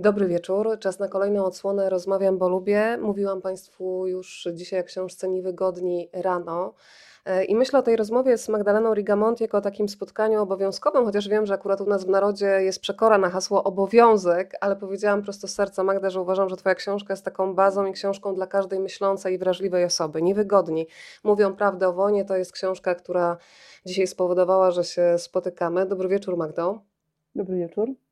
Dobry wieczór. Czas na kolejną odsłonę Rozmawiam, bo lubię. Mówiłam Państwu już dzisiaj o książce Niewygodni rano. E, I myślę o tej rozmowie z Magdaleną Rigamont jako o takim spotkaniu obowiązkowym, chociaż wiem, że akurat u nas w narodzie jest przekora na hasło obowiązek, ale powiedziałam prosto z serca Magda, że uważam, że Twoja książka jest taką bazą i książką dla każdej myślącej i wrażliwej osoby. Niewygodni. Mówią prawdę o wojnie, to jest książka, która dzisiaj spowodowała, że się spotykamy. Dobry wieczór Magdo. Dobry wieczór.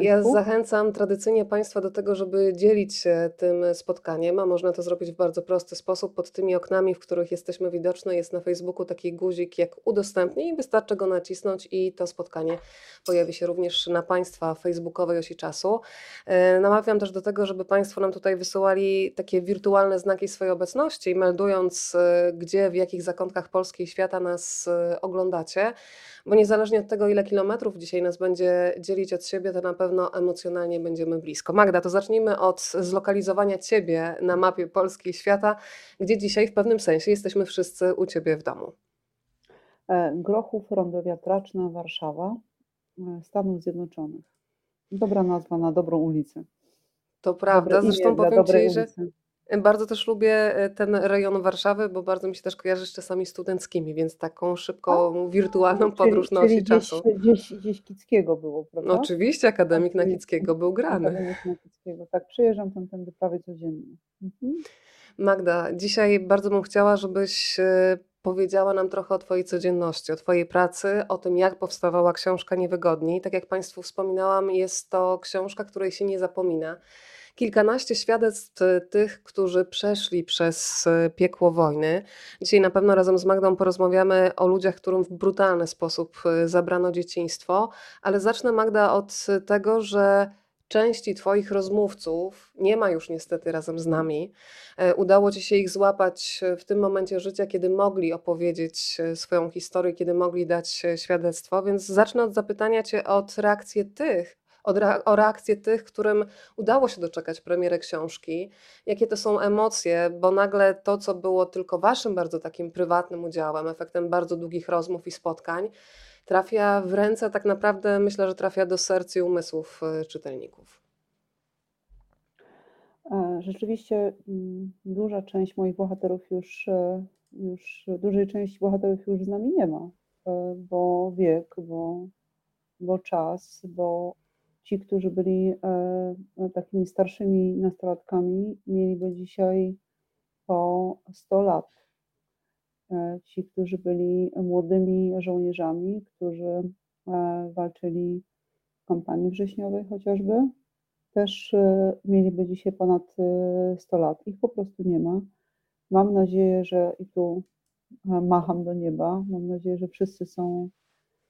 Ja zachęcam tradycyjnie Państwa do tego, żeby dzielić się tym spotkaniem, a można to zrobić w bardzo prosty sposób. Pod tymi oknami, w których jesteśmy widoczni, jest na Facebooku taki guzik jak udostępnij i wystarczy go nacisnąć i to spotkanie pojawi się również na Państwa facebookowej osi czasu. E, namawiam też do tego, żeby Państwo nam tutaj wysyłali takie wirtualne znaki swojej obecności, meldując e, gdzie, w jakich zakątkach Polski i świata nas e, oglądacie, bo niezależnie od tego, ile kilometrów dzisiaj nas będzie dzielić od siebie, siebie, to na pewno emocjonalnie będziemy blisko. Magda, to zacznijmy od zlokalizowania Ciebie na mapie Polski i świata, gdzie dzisiaj w pewnym sensie jesteśmy wszyscy u Ciebie w domu. E, Grochów, Rondo Wiatraczna, Warszawa, e, Stanów Zjednoczonych. Dobra nazwa na dobrą ulicę. To prawda, zresztą powiem Ci, że bardzo też lubię e, ten rejon Warszawy, bo bardzo mi się też kojarzy z czasami studenckimi, więc taką szybką, wirtualną podróż czyli, na osi czasu. Gdzieś, gdzieś Kickiego było, prawda? No oczywiście, Akademik na Kickiego był grany. Akademik na Kickiego, tak, przyjeżdżam tam tędy prawie codziennie. Mhm. Magda, dzisiaj bardzo bym chciała, żebyś e, powiedziała nam trochę o Twojej codzienności, o Twojej pracy, o tym, jak powstawała książka Niewygodni. Tak jak Państwu wspominałam, jest to książka, której się nie zapomina kilkanaście świadectw e, tych, którzy przeszli przez e, piekło wojny. Dzisiaj na pewno razem z Magdą porozmawiamy o ludziach, którym w brutalny sposób e, zabrano dzieciństwo, ale zacznę Magda od tego, że części Twoich rozmówców nie ma już niestety razem z nami. Udało Ci się ich złapać w tym momencie życia, kiedy mogli opowiedzieć swoją historię, kiedy mogli dać świadectwo, więc zacznę od zapytania Cię od reakcji tych, o reakcję tych, którym udało się doczekać premiery książki. Jakie to są emocje, bo nagle to, co było tylko waszym bardzo takim prywatnym udziałem, efektem bardzo długich rozmów i spotkań, trafia w ręce, tak naprawdę myślę, że trafia do serc i umysłów e, czytelników. E, rzeczywiście mm, duża część moich bohaterów już, e, już dużej części bohaterów już z nami nie ma, bo wiek, bo, bo czas, bo ci, którzy byli e, takimi starszymi nastolatkami, mieliby dzisiaj po 100 lat. E, ci, którzy byli młodymi żołnierzami, którzy e, walczyli w kampanii wrześniowej chociażby, też mieliby dzisiaj ponad 100 lat. Ich po prostu nie ma. Mam nadzieję, że i tu macham do nieba. Mam nadzieję, że wszyscy są,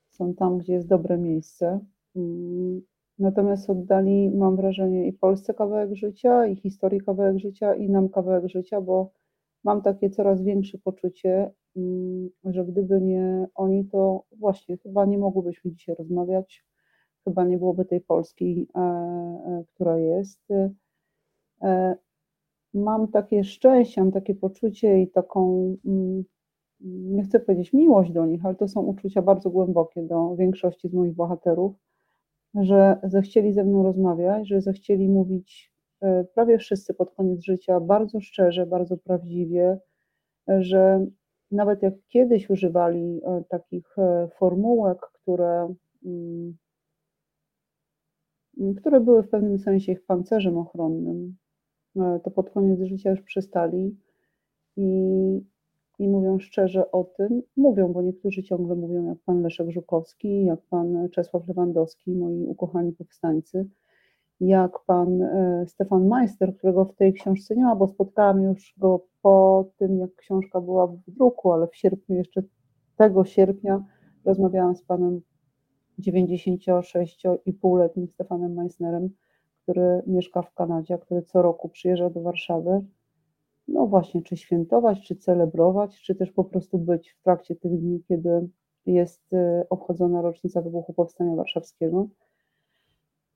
są tam, gdzie jest dobre miejsce. Natomiast oddali, mam wrażenie, i Polsce kawałek życia, i historii kawałek życia, i nam kawałek życia, bo mam takie coraz większe poczucie, mm, że gdyby nie oni, to właśnie chyba nie mogłybyśmy dzisiaj rozmawiać, chyba nie byłoby tej Polski, e, e, która jest. E, mam takie szczęście, mam takie poczucie i taką, mm, nie chcę powiedzieć miłość do nich, ale to są uczucia bardzo głębokie do większości z moich bohaterów że zechcieli ze mną rozmawiać, że zechcieli mówić e, prawie wszyscy pod koniec życia bardzo szczerze, bardzo prawdziwie, że nawet jak kiedyś używali e, takich e, formułek, które, mm, które były w pewnym sensie ich pancerzem ochronnym, to pod koniec życia już przestali i i mówią szczerze o tym, mówią, bo niektórzy ciągle mówią, jak pan Leszek Żukowski, jak pan Czesław Lewandowski, moi ukochani powstańcy, jak pan e, Stefan Majster, którego w tej książce nie ma, bo spotkałam już go po tym, jak książka była w druku, ale w sierpniu, jeszcze tego sierpnia, rozmawiałam z panem 96,5-letnim Stefanem Meissnerem, który mieszka w Kanadzie, który co roku przyjeżdża do Warszawy no właśnie, czy świętować, czy celebrować, czy też po prostu być w trakcie tych dni, kiedy jest y, obchodzona rocznica wybuchu Powstania Warszawskiego.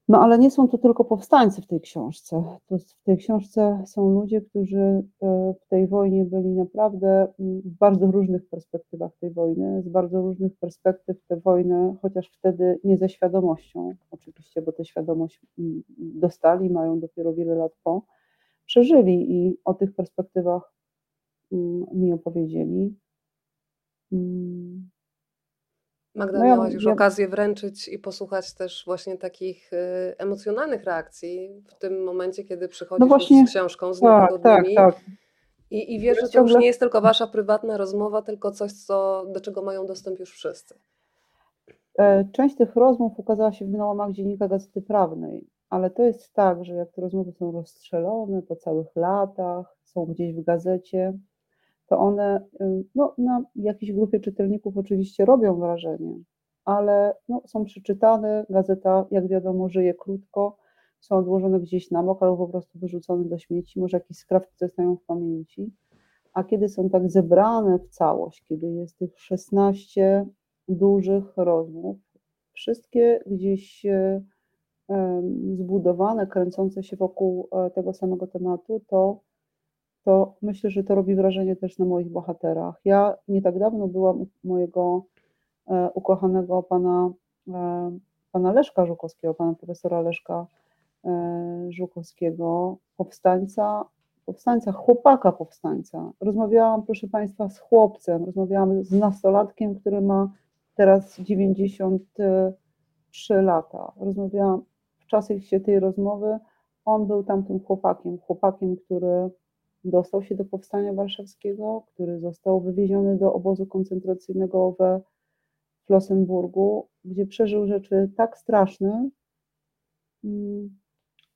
No ale nie są to tylko powstańcy w tej książce. To w tej książce są ludzie, którzy e, w tej wojnie byli naprawdę mm, w bardzo różnych perspektywach tej wojny, z bardzo różnych perspektyw tę wojnę, chociaż wtedy nie ze świadomością, oczywiście, bo tę świadomość mm, dostali, mają dopiero wiele lat po, przeżyli i o tych perspektywach mm, mi opowiedzieli. Magda, No ja- miałaś już ja- okazję wręczyć i posłuchać też właśnie takich y, emocjonalnych reakcji w tym momencie, kiedy przychodzisz No właśnie, z książką, z Tak, tak, tak. I, I wiesz, że to już nie jest tylko wasza prywatna rozmowa, tylko coś, co, do czego mają dostęp już wszyscy. E, Część tych rozmów ukazała się w nałamach dziennika Gazety Prawnej, ale to jest tak, że jak te rozmowy są rozstrzelone po całych latach, są gdzieś w gazecie, to one no, na jakiejś grupie czytelników oczywiście robią wrażenie, ale no, są przeczytane. Gazeta, jak wiadomo, żyje krótko, są odłożone gdzieś na bok albo po prostu wyrzucone do śmieci, może jakieś skrawki zostają w pamięci. A kiedy są tak zebrane w całość, kiedy jest tych 16 dużych rozmów, wszystkie gdzieś e, zbudowane, kręcące się wokół e, tego samego tematu, to, to myślę, że to robi wrażenie też na moich bohaterach. Ja nie tak dawno byłam u mojego e, ukochanego pana, e, pana Leszka Żukowskiego, pana profesora Leszka Żukowskiego, powstańca, powstańca, chłopaka powstańca. Rozmawiałam, proszę Państwa, z chłopcem, rozmawiałam z nastolatkiem, który ma teraz 93 lata. Rozmawiałam w czasie się tej rozmowy, on był tamtym chłopakiem, chłopakiem, który dostał się do powstania warszawskiego, który został wywieziony do obozu koncentracyjnego we Flossenburgu, gdzie przeżył rzeczy tak straszne. mm,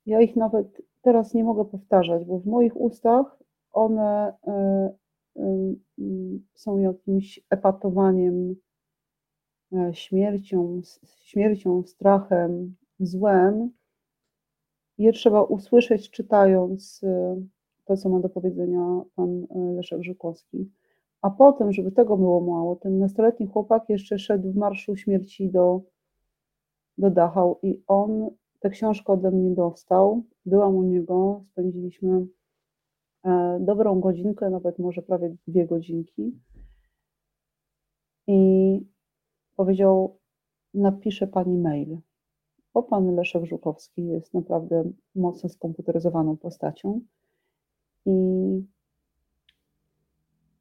Ja ich nawet teraz nie mogę powtarzać, bo w moich ustach one e, em, mm, są jakimś epatowaniem, e, śmiercią, śmiercią, strachem, złem. Je trzeba usłyszeć, czytając e, to, co ma do powiedzenia pan e, Leszek Żukowski. A potem, żeby tego było mało, ten nastoletni chłopak jeszcze szedł w marszu śmierci do, do Dachau i on tę książkę ode mnie dostał. Byłam u niego, spędziliśmy e, dobrą godzinkę, nawet może prawie dwie godzinki. I powiedział: Napisze pani mail. Bo pan Leszek Żukowski jest naprawdę mocno skomputeryzowaną postacią. I,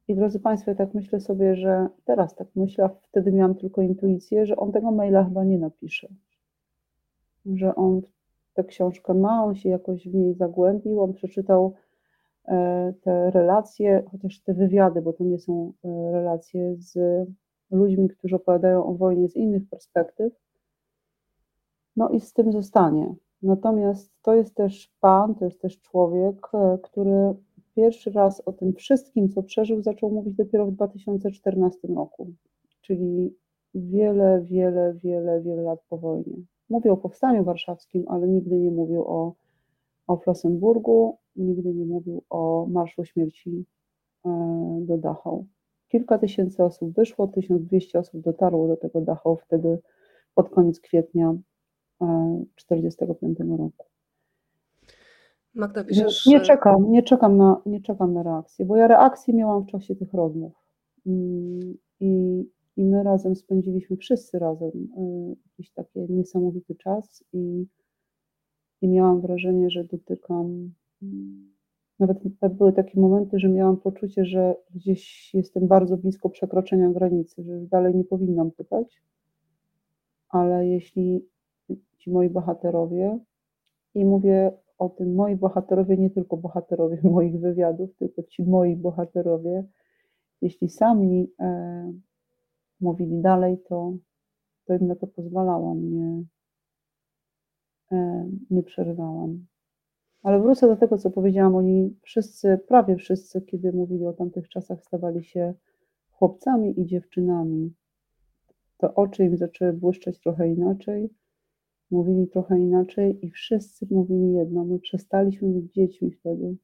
I drodzy Państwo, ja tak myślę sobie, że teraz tak myślę, wtedy miałam tylko intuicję, że on tego maila chyba nie napisze. Że on tę książkę ma, on się jakoś w niej zagłębił, on przeczytał e, te relacje, chociaż te wywiady, bo to nie są e, relacje z ludźmi, którzy opowiadają o wojnie z innych perspektyw. No i z tym zostanie. Natomiast to jest też pan, to jest też człowiek, e, który pierwszy raz o tym wszystkim, co przeżył, zaczął mówić dopiero w 2014 roku, czyli wiele, wiele, wiele, wiele lat po wojnie. Mówił o powstaniu warszawskim, ale nigdy nie mówił o, o Flossenburgu, nigdy nie mówił o Marszu Śmierci e, do Dachau. Kilka tysięcy osób wyszło, 1200 osób dotarło do tego Dachau wtedy pod koniec kwietnia 1945 roku. Magda, Nie, piszesz... nie e, czekam, nie czekam na, nie czekam na reakcję, bo ja reakcję miałam w czasie tych rozmów. Mm, I, i my razem spędziliśmy, wszyscy razem, y, jakiś taki niesamowity czas i, i miałam wrażenie, że dotykam. mm, Nawet były takie momenty, że miałam poczucie, że gdzieś jestem bardzo blisko przekroczenia granicy, że już dalej nie powinnam pytać. Ale jeśli ci moi bohaterowie, i mówię o tym, moi bohaterowie, nie tylko bohaterowie moich wywiadów, tylko ci moi bohaterowie, jeśli sami e, mówili dalej, to, to im na to pozwalałam, nie, e, nie przerywałam. Ale wrócę do tego, co powiedziałam. Oni wszyscy, prawie wszyscy, kiedy mówili o tamtych czasach, stawali się chłopcami i dziewczynami. To oczy im zaczęły błyszczeć trochę inaczej, mówili trochę inaczej i wszyscy mówili jedno. My przestaliśmy być dziećmi wtedy.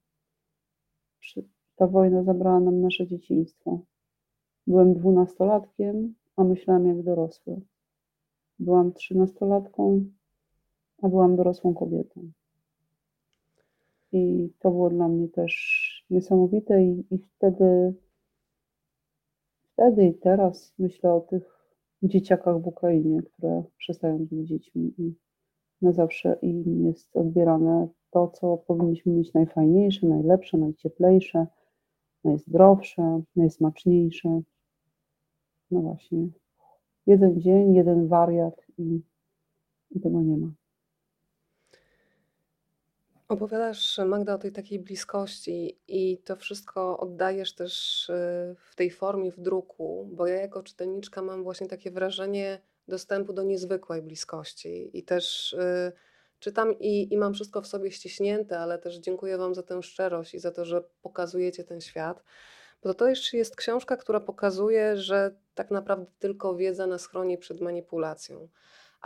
Ta wojna zabrała nam nasze dzieciństwo. Byłem dwunastolatkiem, a myślałam jak dorosły. Byłam trzynastolatką, a byłam dorosłą kobietą. I to było dla mnie też niesamowite i, i wtedy, wtedy i teraz myślę o tych dzieciakach w Ukrainie, które przestają być dziećmi i na zawsze im jest odbierane to, co powinniśmy mieć najfajniejsze, najlepsze, najcieplejsze, najzdrowsze, najsmaczniejsze. No właśnie. Jeden dzień, jeden wariat i, i tego nie ma. Opowiadasz, Magda, o tej takiej bliskości i to wszystko oddajesz też y, w tej formie w druku, bo ja jako czytelniczka mam właśnie takie wrażenie dostępu do niezwykłej bliskości i też y, czytam i, i mam wszystko w sobie ściśnięte, ale też dziękuję Wam za tę szczerość i za to, że pokazujecie ten świat. Bo to też jest książka, która pokazuje, że tak naprawdę tylko wiedza nas chroni przed manipulacją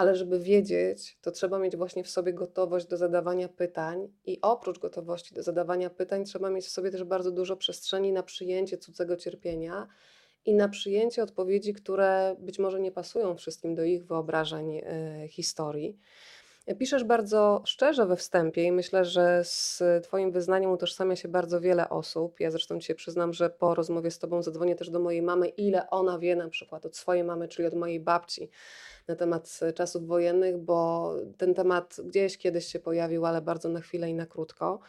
ale żeby wiedzieć, to trzeba mieć właśnie w sobie gotowość do zadawania pytań i oprócz gotowości do zadawania pytań trzeba mieć w sobie też bardzo dużo przestrzeni na przyjęcie cudzego cierpienia i na przyjęcie odpowiedzi, które być może nie pasują wszystkim do ich wyobrażeń y, historii. Piszesz bardzo szczerze we wstępie i myślę, że z Twoim wyznaniem utożsamia się bardzo wiele osób. Ja zresztą Cię przyznam, że po rozmowie z Tobą zadzwonię też do mojej mamy, ile ona wie na przykład od swojej mamy, czyli od mojej babci na temat czasów wojennych, bo ten temat gdzieś kiedyś się pojawił, ale bardzo na chwilę i na krótko.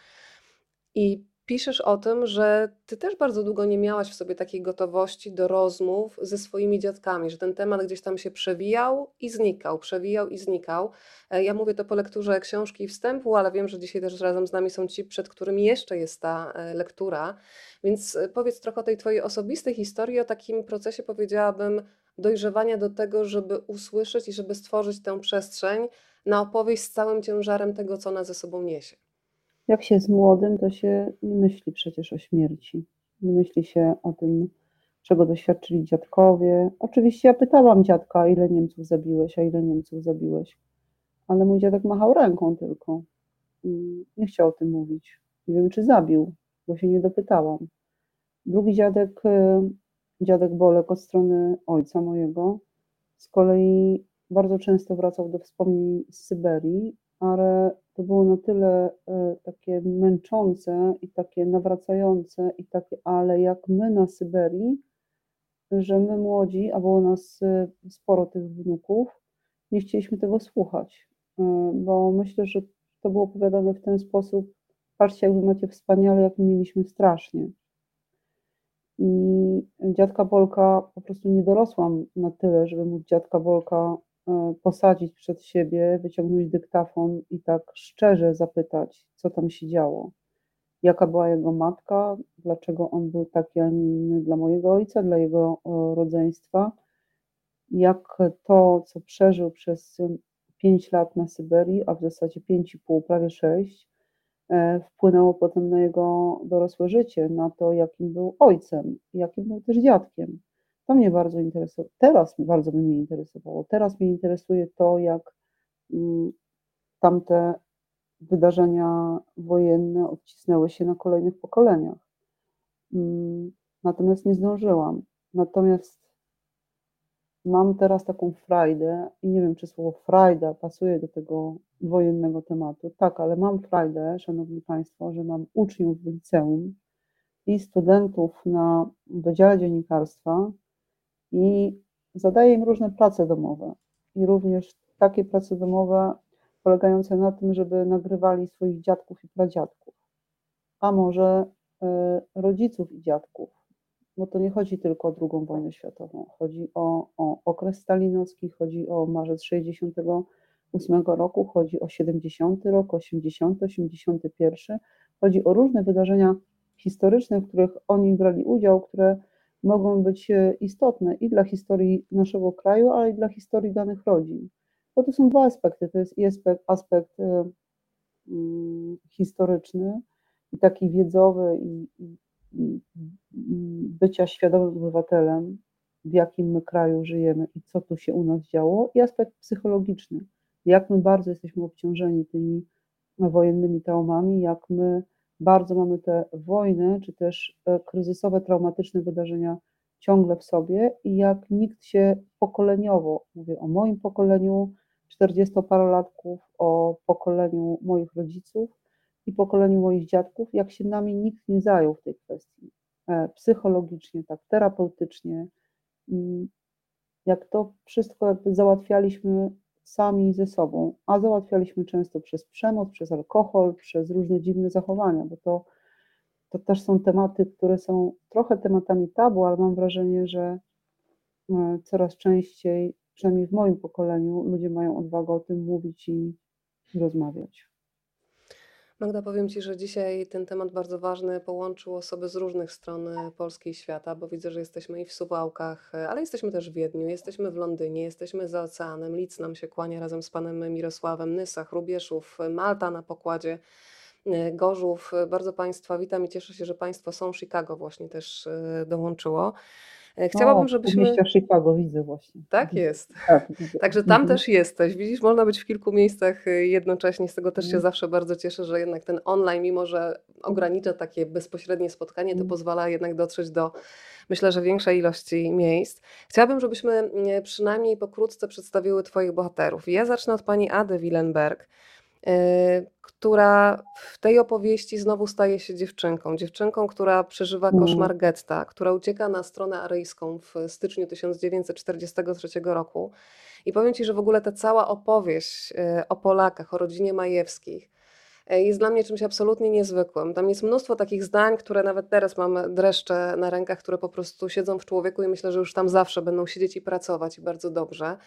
I piszesz o tym, że ty też bardzo długo nie miałaś w sobie takiej gotowości do rozmów ze swoimi dziadkami, że ten temat gdzieś tam się przewijał i znikał, przewijał i znikał. E, ja mówię to po lekturze książki i wstępu, ale wiem, że dzisiaj też razem z nami są ci, przed którymi jeszcze jest ta e, lektura. Więc e, powiedz trochę o tej twojej osobistej historii, o takim procesie, powiedziałabym, dojrzewania do tego, żeby usłyszeć i żeby stworzyć tę przestrzeń na opowieść z całym ciężarem tego, co ona ze sobą niesie. Jak się jest młodym, to się nie myśli przecież o śmierci. Nie myśli się o tym, czego doświadczyli dziadkowie. Oczywiście ja pytałam dziadka, ile Niemców zabiłeś, a ile Niemców zabiłeś. Ale mój dziadek machał ręką tylko. Nie chciał o tym mówić. Nie wiem, czy zabił, bo się nie dopytałam. Drugi dziadek, y, dziadek Bolek od strony ojca mojego, z kolei bardzo często wracał do wspomnień z Syberii, ale to było na tyle e, takie męczące i takie nawracające i takie, ale jak my na Syberii, że my młodzi, a było nas e, sporo tych wnuków, nie chcieliśmy tego słuchać, e, bo myślę, że to było opowiadane w ten sposób, patrzcie jak wy macie wspaniale, jak my mieliśmy strasznie. I dziadka Bolka po prostu nie dorosłam na tyle, żeby móc dziadka Bolka posadzić przed siebie, wyciągnąć dyktafon i tak szczerze zapytać, co tam się działo. Jaka była jego matka, dlaczego on był taki, a nie inny dla mojego ojca, dla jego e, rodzeństwa, jak to, co przeżył przez pięć lat na Syberii, a w zasadzie pięć i pół, prawie sześć, e, wpłynęło potem na jego dorosłe życie, na to, jakim był ojcem, jakim był też dziadkiem. To mnie bardzo interesuje. Teraz bardzo by mnie interesowało. Teraz mnie interesuje to, jak mm, tamte wydarzenia wojenne odcisnęły się na kolejnych pokoleniach. Mm, natomiast nie zdążyłam. Natomiast mam teraz taką frajdę i nie wiem, czy słowo frajda pasuje do tego wojennego tematu. Tak, ale mam frajdę, szanowni państwo, że mam uczniów w liceum i studentów na Wydziale Dziennikarstwa, i zadaję im różne prace domowe. I również takie prace domowe polegające na tym, żeby nagrywali swoich dziadków i pradziadków, a może e, rodziców i dziadków, bo to nie chodzi tylko o II wojnę światową, chodzi o, o okres stalinowski, chodzi o marzec 68 roku, chodzi o 70 rok, 80, 81, chodzi o różne wydarzenia historyczne, w których oni brali udział, które mogą być e, istotne i dla historii naszego kraju, ale i dla historii danych rodzin. Bo to są dwa aspekty. To jest aspekt, aspekt um, historyczny i taki wiedzowy i, i, i, bycia świadomym obywatelem, w jakim my kraju żyjemy i co tu się u nas działo, i aspekt psychologiczny. Jak my bardzo jesteśmy obciążeni tymi wojennymi traumami, jak my bardzo mamy te wojny, czy też e, kryzysowe, traumatyczne wydarzenia ciągle w sobie i jak nikt się pokoleniowo, mówię o moim pokoleniu, czterdziestoparolatków o pokoleniu moich rodziców i pokoleniu moich dziadków, jak się nami nikt nie zajął w tej kwestii. E, psychologicznie, tak, terapeutycznie. Jak to wszystko jakby załatwialiśmy sami ze sobą, a załatwialiśmy często przez przemoc, przez alkohol, przez różne dziwne zachowania, bo to, to też są tematy, które są trochę tematami tabu, ale mam wrażenie, że e, coraz częściej, przynajmniej w moim pokoleniu, ludzie mają odwagę o tym mówić i, i rozmawiać. Magda, powiem Ci, że dzisiaj ten temat bardzo ważny połączył osoby z różnych stron e, Polski i świata, bo widzę, że jesteśmy i w Suwałkach, e, ale jesteśmy też w Wiedniu, jesteśmy w Londynie, jesteśmy za oceanem. Lic nam się kłania razem z panem Mirosławem, Nysach, Rubieszów, Malta na pokładzie. E, Gorzów, bardzo Państwa witam i cieszę się, że Państwo są. Chicago właśnie też dołączyło. E, chciałabym, żebyśmy. Mieście Chicago widzę właśnie. Tak jest. Tak, Także tam mhm. też jesteś. Widzisz, można być w kilku miejscach e, jednocześnie. Z tego też się mhm. zawsze bardzo cieszę, że jednak ten online, mimo że ogranicza takie bezpośrednie spotkanie, to mhm. pozwala jednak dotrzeć do myślę, że większej ilości miejsc. Chciałabym, żebyśmy mm, przynajmniej pokrótce przedstawiły Twoich bohaterów. Ja zacznę od pani Ady Willenberg. Y, która w tej opowieści znowu staje się dziewczynką. Dziewczynką, która przeżywa mm. koszmar getta, która ucieka na stronę aryjską w styczniu 1943 roku. I powiem Ci, że w ogóle ta cała opowieść y, o Polakach, o rodzinie Majewskich, y, jest dla mnie czymś absolutnie niezwykłym. Tam jest mnóstwo takich zdań, które nawet teraz mam dreszcze na rękach, które po prostu siedzą w człowieku i myślę, że już tam zawsze będą siedzieć i pracować i bardzo dobrze.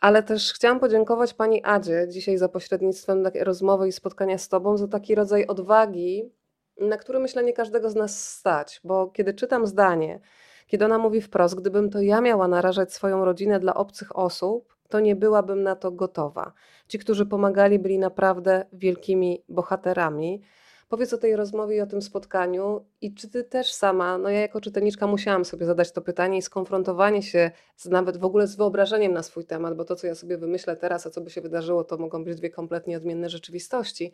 Ale też chciałam podziękować Pani Adzie dzisiaj za pośrednictwem rozmowy i spotkania z Tobą za taki rodzaj odwagi, na który myślę nie każdego z nas stać, bo kiedy czytam zdanie, kiedy ona mówi wprost, gdybym to ja miała narażać swoją rodzinę dla obcych osób, to nie byłabym na to gotowa. Ci, którzy pomagali, byli naprawdę wielkimi bohaterami. Powiedz o tej rozmowie i o tym spotkaniu i czy ty też sama, no ja jako czytelniczka musiałam sobie zadać to pytanie i skonfrontowanie się z, nawet w ogóle z wyobrażeniem na swój temat, bo to, co ja sobie wymyślę teraz, a co by się wydarzyło, to mogą być dwie kompletnie odmienne rzeczywistości.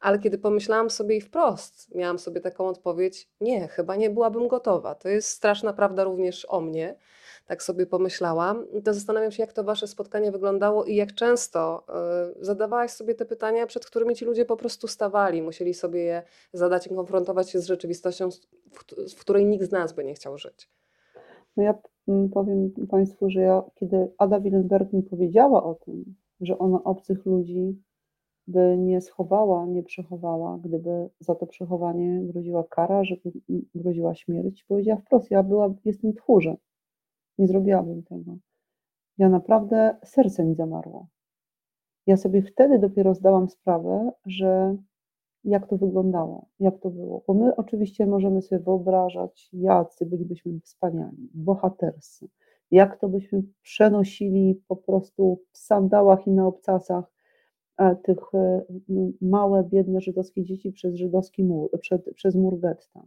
Ale kiedy pomyślałam sobie i wprost, miałam sobie taką odpowiedź: nie, chyba nie byłabym gotowa. To jest straszna prawda również o mnie tak sobie pomyślałam, to zastanawiam się, jak to wasze spotkanie wyglądało i jak często y, zadawałaś sobie te pytania, przed którymi ci ludzie po prostu stawali, musieli sobie je zadać i konfrontować się z rzeczywistością, w, której nikt z nas by nie chciał żyć. No ja powiem Państwu, że ja, kiedy Ada Willenberg mi powiedziała o tym, że ona obcych ludzi by nie schowała, nie przechowała, gdyby za to przechowanie groziła kara, żeby groziła śmierć, powiedziała wprost, ja była, jestem tchórzem. Nie zrobiłabym tego. Ja naprawdę serce mi zamarło. Ja sobie wtedy dopiero zdałam sprawę, że jak to wyglądało, jak to było. Bo my oczywiście możemy sobie wyobrażać, jacy bylibyśmy wspaniali, bohaterscy, jak to byśmy przenosili po prostu w sandałach i na obcasach e, tych e, małe, biedne żydowskie dzieci przez żydowski mur, przed, przez mur getta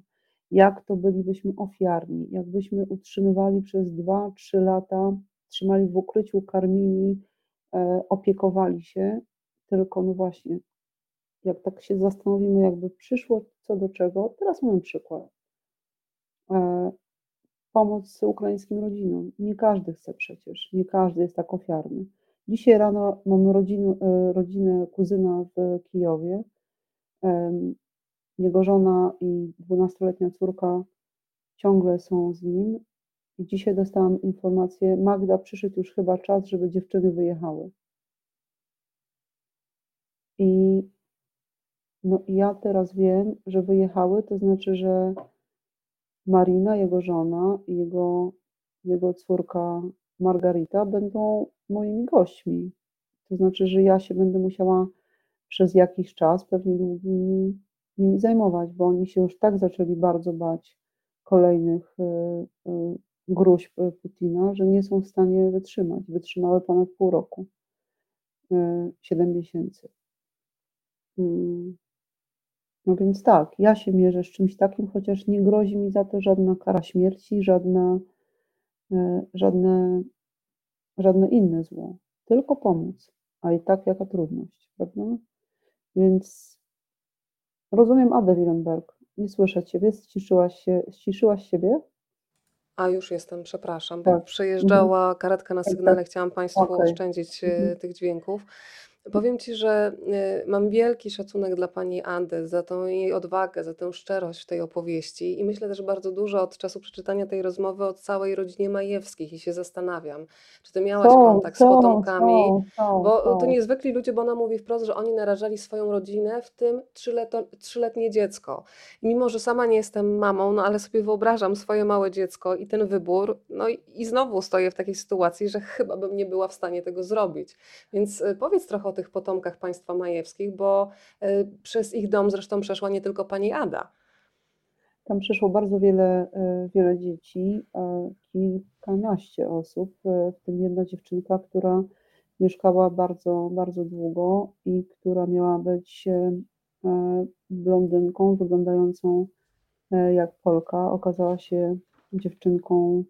jak to bylibyśmy ofiarni, jakbyśmy utrzymywali przez 2-3 lata, trzymali w ukryciu, karmili, e, opiekowali się, tylko no właśnie, jak tak się zastanowimy, jakby przyszło co do czego, teraz mamy przykład. E, pomoc ukraińskim rodzinom. Nie każdy chce przecież, nie każdy jest tak ofiarny. Dzisiaj rano mam rodzinę, rodzinę kuzyna w Kijowie. Jego żona i dwunastoletnia córka ciągle są z nim. I dzisiaj dostałam informację, Magda, przyszedł już chyba czas, żeby dziewczyny wyjechały. I no, ja teraz wiem, że wyjechały, to znaczy, że Marina, jego żona i jego, jego córka Margarita będą moimi gośćmi. To znaczy, że ja się będę musiała przez jakiś czas, pewnie długi, nimi zajmować, bo oni się już tak zaczęli bardzo bać kolejnych y, y, gruźb Putina, że nie są w stanie wytrzymać. Wytrzymały ponad pół roku, y, siedem miesięcy. Mm. No więc tak, ja się mierzę z czymś takim, chociaż nie grozi mi za to żadna kara śmierci, żadna, żadne, żadne inne zło, tylko pomóc. A i tak jaka trudność, prawda? Więc Rozumiem Adę Willenberg. Nie słyszę Ciebie. Ściszyłaś, się, ściszyłaś siebie? A już jestem, przepraszam, bo Tak. Mhm. przejeżdżała karetka na Tak, sygnale, tak. chciałam Państwu Okej. oszczędzić, Mhm. e, tych dźwięków. Powiem Ci, że, y, mam wielki szacunek dla pani Ady za tą jej odwagę, za tę szczerość w tej opowieści i myślę też bardzo dużo od czasu przeczytania tej rozmowy o całej rodzinie Majewskich i się zastanawiam, czy Ty miałaś Są, kontakt z potomkami, są, są, bo to niezwykli ludzie, bo ona mówi wprost, że oni narażali swoją rodzinę, w tym trzyleto trzyletnie dziecko. I mimo, że sama nie jestem mamą, no ale sobie wyobrażam swoje małe dziecko i ten wybór, no i i znowu stoję w takiej sytuacji, że chyba bym nie była w stanie tego zrobić. Więc, y, powiedz trochę o tych potomkach państwa Majewskich, bo, y, przez ich dom zresztą przeszła nie tylko pani Ada. Tam przyszło bardzo wiele, e, wiele dzieci, kilkanaście osób, e, w tym jedna dziewczynka, która mieszkała bardzo, bardzo długo i która miała być, blondynką wyglądającą, jak Polka. Okazała się dziewczynką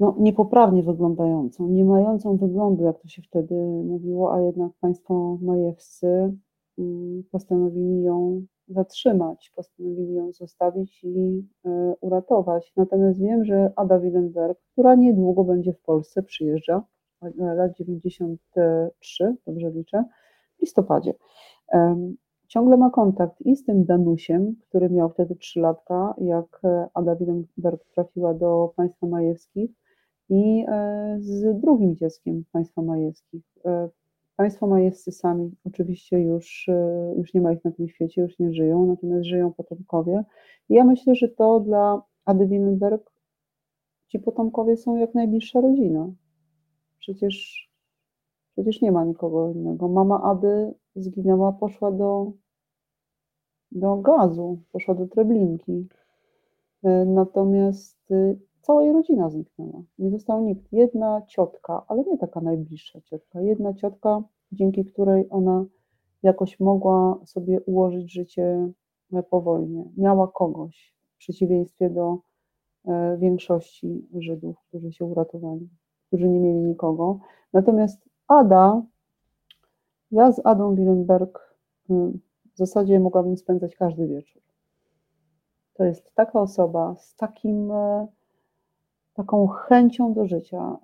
no, niepoprawnie wyglądającą, nie mającą wyglądu, jak to się wtedy mówiło, a jednak państwo majewscy, mm, postanowili ją zatrzymać, postanowili ją zostawić i, e, uratować. Natomiast wiem, że Ada Willenberg, która niedługo będzie w Polsce, przyjeżdża, e, lat 93, dobrze liczę, w listopadzie. Ciągle ma kontakt i z tym Danusiem, który miał wtedy trzylatka, jak, e, Ada Willenberg trafiła do państwa majewskich i, e, z drugim dzieckiem państwa majewskich. E, państwo majewscy sami oczywiście już, e, już nie ma ich na tym świecie, już nie żyją, natomiast żyją potomkowie. I ja myślę, że to dla Ady Willenberg ci potomkowie są jak najbliższa rodzina. Przecież przecież nie ma nikogo innego. Mama Ady zginęła, poszła do do gazu, poszła do Treblinki. Natomiast, y, cała jej rodzina zniknęła. Nie został nikt. Jedna ciotka, ale nie taka najbliższa ciotka, jedna ciotka, dzięki której ona jakoś mogła sobie ułożyć życie, e, po wojnie. Miała kogoś, w przeciwieństwie do, e, większości Żydów, którzy się uratowali, którzy nie mieli nikogo. Natomiast Ada ja z Adą Willenberg, hm, w zasadzie mogłabym spędzać każdy wieczór. To jest taka osoba z takim, e, taką chęcią do życia,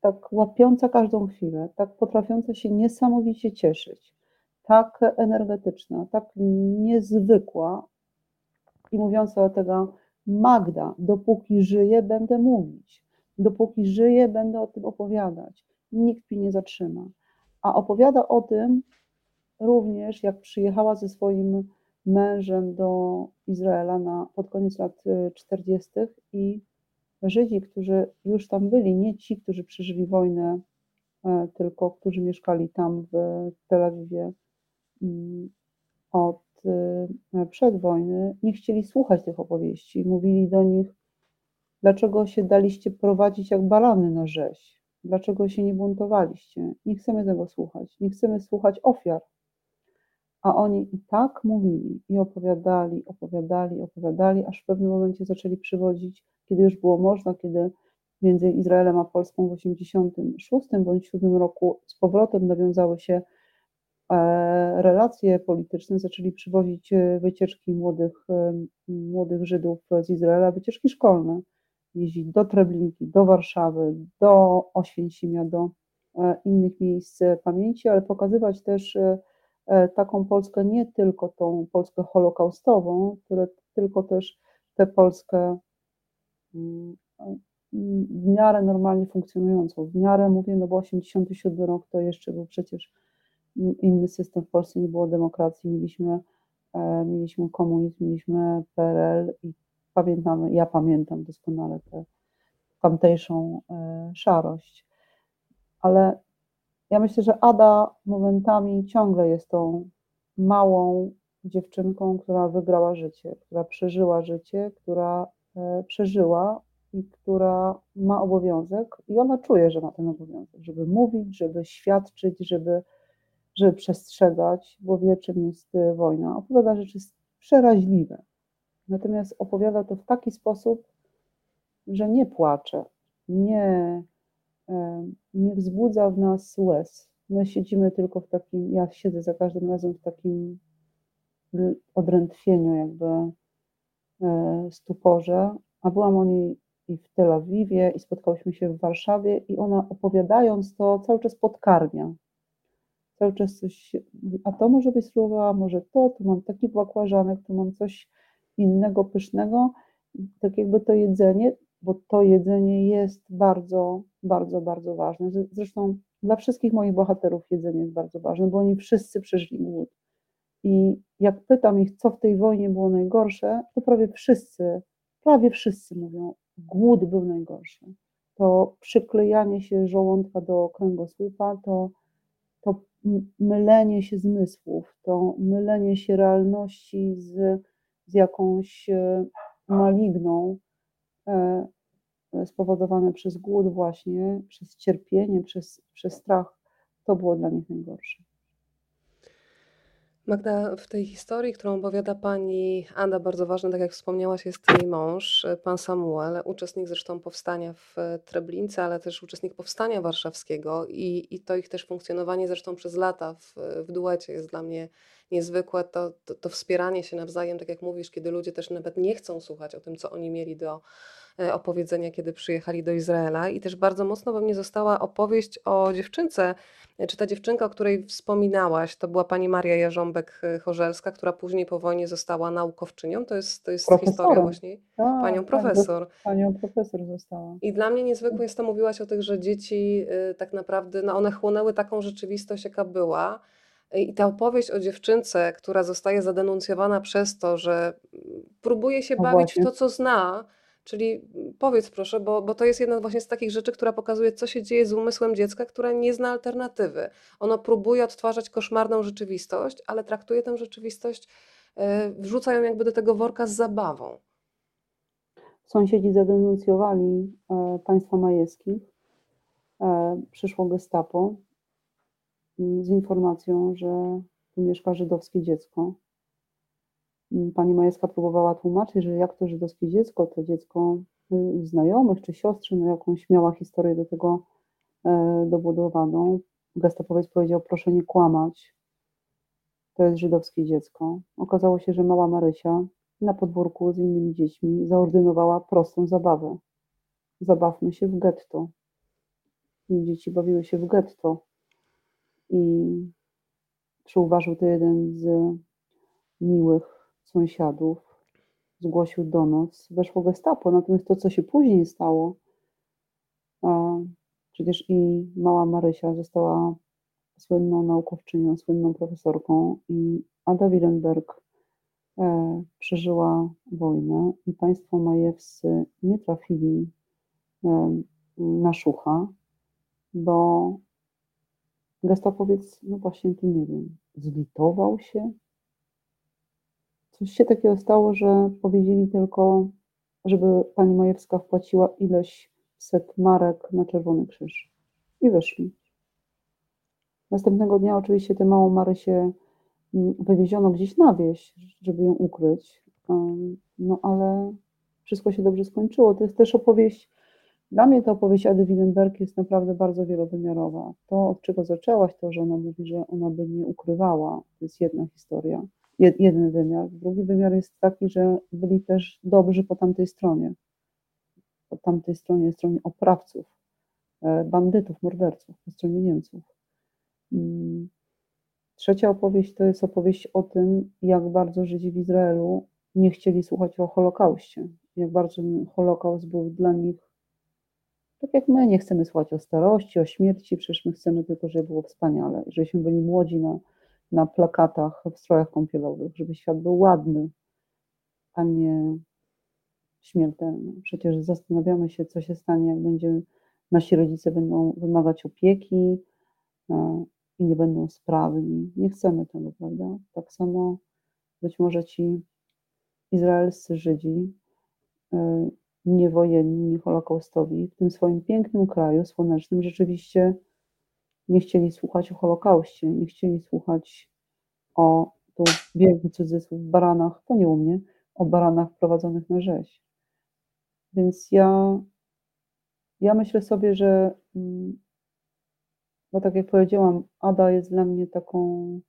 tak łapiąca każdą chwilę, tak potrafiąca się niesamowicie cieszyć, tak energetyczna, tak niezwykła i mówiąca do tego: "Magda, dopóki żyję, będę mówić. Dopóki żyję, będę o tym opowiadać. Nikt mnie nie zatrzyma". A opowiada o tym również, jak przyjechała ze swoim mężem do Izraela na pod koniec lat, y, 40. i Żydzi, którzy już tam byli, nie ci, którzy przeżyli wojnę, e, tylko którzy mieszkali tam w Tel Awiwie, mm, od, y, przed wojny, nie chcieli słuchać tych opowieści. Mówili do nich: "Dlaczego się daliście prowadzić jak barany na rzeź? Dlaczego się nie buntowaliście? Nie chcemy tego słuchać. Nie chcemy słuchać ofiar". A oni i tak mówili i opowiadali, opowiadali, opowiadali, aż w pewnym momencie zaczęli przywodzić, kiedy już było można, kiedy między Izraelem a Polską w 86 bądź 7 roku z powrotem nawiązały się, e, relacje polityczne, zaczęli przywozić, e, wycieczki młodych, em, młodych Żydów z Izraela, wycieczki szkolne. Jeździć do Treblinki, do Warszawy, do Oświęcimia, do, e, innych miejsc pamięci, ale pokazywać też, e, e, taką Polskę, nie tylko tą Polskę holokaustową, tylko też tę Polskę, mm, e, w miarę normalnie funkcjonującą. W miarę mówię, no bo 87 rok to jeszcze był przecież in inny system, w Polsce nie było demokracji, mieliśmy, e, mieliśmy komunizm, mieliśmy PRL i pamiętamy ja pamiętam doskonale tę tamtejszą, e, szarość. Ale ja myślę, że Ada momentami ciągle jest tą małą dziewczynką, która wygrała życie, która przeżyła życie, która, e, przeżyła i która ma obowiązek i ona czuje, że ma ten obowiązek, żeby mówić, żeby świadczyć, żeby żeby przestrzegać, bo wie, czym jest, y, wojna. Opowiada rzeczy przeraźliwe. Natomiast opowiada to w taki sposób, że nie płacze, nie, e, nie wzbudza w nas łez. My siedzimy tylko w takim ja siedzę za każdym razem w takim odrętwieniu jakby e, stuporze, a byłam o niej i w Tel Awiwie, i spotkałyśmy się w Warszawie, i ona opowiadając to cały czas podkarmia. Cały czas coś, a to może byś spróbowała, może to, tu mam taki bakłażanek, tu mam coś innego, pysznego. Tak jakby to jedzenie, bo to jedzenie jest bardzo, bardzo, bardzo ważne. Zresztą dla wszystkich moich bohaterów jedzenie jest bardzo ważne, bo oni wszyscy przeżyli głód. I jak pytam ich, co w tej wojnie było najgorsze, to prawie wszyscy, prawie wszyscy mówią, głód był najgorszy. To przyklejanie się żołądka do kręgosłupa, to, to mylenie się zmysłów, to mylenie się realności z, z jakąś e, maligną, spowodowane przez głód właśnie, przez cierpienie, przez, przez strach, to było dla nich najgorsze. Magda, w tej historii, którą opowiada pani Ada, bardzo ważny, tak jak wspomniałaś, jest jej mąż, pan Samuel, uczestnik zresztą powstania w Treblince, ale też uczestnik powstania warszawskiego i, i to ich też funkcjonowanie zresztą przez lata w, w duecie jest dla mnie niezwykłe. To, to, to wspieranie się nawzajem, tak jak mówisz, kiedy ludzie też nawet nie chcą słuchać o tym, co oni mieli do E, opowiedzenia, kiedy przyjechali do Izraela. I też bardzo mocno we mnie została opowieść o dziewczynce, e, czy ta dziewczynka, o której wspominałaś, to była pani Maria Jarząbek-Chorzelska, która później po wojnie została naukowczynią. To jest, to jest historia właśnie. Tak, panią tak, profesor. Panią profesor została. I dla mnie niezwykłe jest to, mówiłaś o tych, że dzieci tak naprawdę, no one chłonęły taką rzeczywistość, jaka była. I ta opowieść o dziewczynce, która zostaje zadenuncjowana przez to, że mm, próbuje się No bawić właśnie. w to, co zna, Czyli powiedz proszę, bo, bo to jest jedna właśnie z takich rzeczy, która pokazuje, co się dzieje z umysłem dziecka, które nie zna alternatywy. Ono próbuje odtwarzać koszmarną rzeczywistość, ale traktuje tę rzeczywistość, e, wrzuca ją jakby do tego worka z zabawą. Sąsiedzi zadenuncjowali e, państwa majewskich. E, przyszło gestapo mm, z informacją, że tu mieszka żydowskie dziecko. Pani Majewska próbowała tłumaczyć, że jak to żydowskie dziecko, to dziecko y, znajomych czy siostry, no jakąś miała historię do tego e, dobudowaną. Gestapowiec powiedział, proszę nie kłamać, to jest żydowskie dziecko. Okazało się, że mała Marysia na podwórku z innymi dziećmi zaordynowała prostą zabawę. Zabawmy się w getto. I dzieci bawiły się w getto. I przyuważył to jeden z miłych sąsiadów, zgłosił donos, weszło gestapo. Natomiast to, co się później stało, przecież i mała Marysia została słynną naukowczynią, słynną profesorką i Ada Willenberg e, przeżyła wojnę i państwo majewscy nie trafili e, na szucha, bo gestapowiec, no właśnie tu nie wiem, zlitował się, Coś się takiego stało, że powiedzieli tylko, żeby pani Majewska wpłaciła ileś set marek na Czerwony Krzyż. I wyszli. Następnego dnia oczywiście tę małą Marę się mm, wywieziono gdzieś na wieś, żeby ją ukryć. No ale wszystko się dobrze skończyło. To jest też opowieść, dla mnie ta opowieść Ady Willenberg jest naprawdę bardzo wielowymiarowa. To, od czego zaczęłaś, to, że ona mówi, że ona by nie ukrywała, to jest jedna historia jeden wymiar. Drugi wymiar jest taki, że byli też dobrzy po tamtej stronie. Po tamtej stronie, stronie oprawców, e, bandytów, morderców, po stronie Niemców. Mm. Trzecia opowieść to jest opowieść o tym, jak bardzo Żydzi w Izraelu nie chcieli słuchać o Holokauście. Jak bardzo Holokaust był dla nich, tak jak my nie chcemy słuchać o starości, o śmierci, przecież my chcemy tylko, żeby było wspaniale, żebyśmy byli młodzi na na plakatach w strojach kąpielowych, żeby świat był ładny, a nie śmiertelny. Przecież zastanawiamy się, co się stanie, jak będzie, nasi rodzice będą wymagać opieki e, i nie będą sprawni. Nie chcemy tego, prawda? Tak samo być może ci izraelscy Żydzi, e, niewojenni, nie holokaustowi, w tym swoim pięknym kraju słonecznym rzeczywiście nie chcieli słuchać o Holokauście, nie chcieli słuchać o, tu wielki cudzysłów, baranach, to nie u mnie, o baranach prowadzonych na rzeź. Więc ja, ja myślę sobie, że, mm, bo tak jak powiedziałam, Ada jest dla mnie taką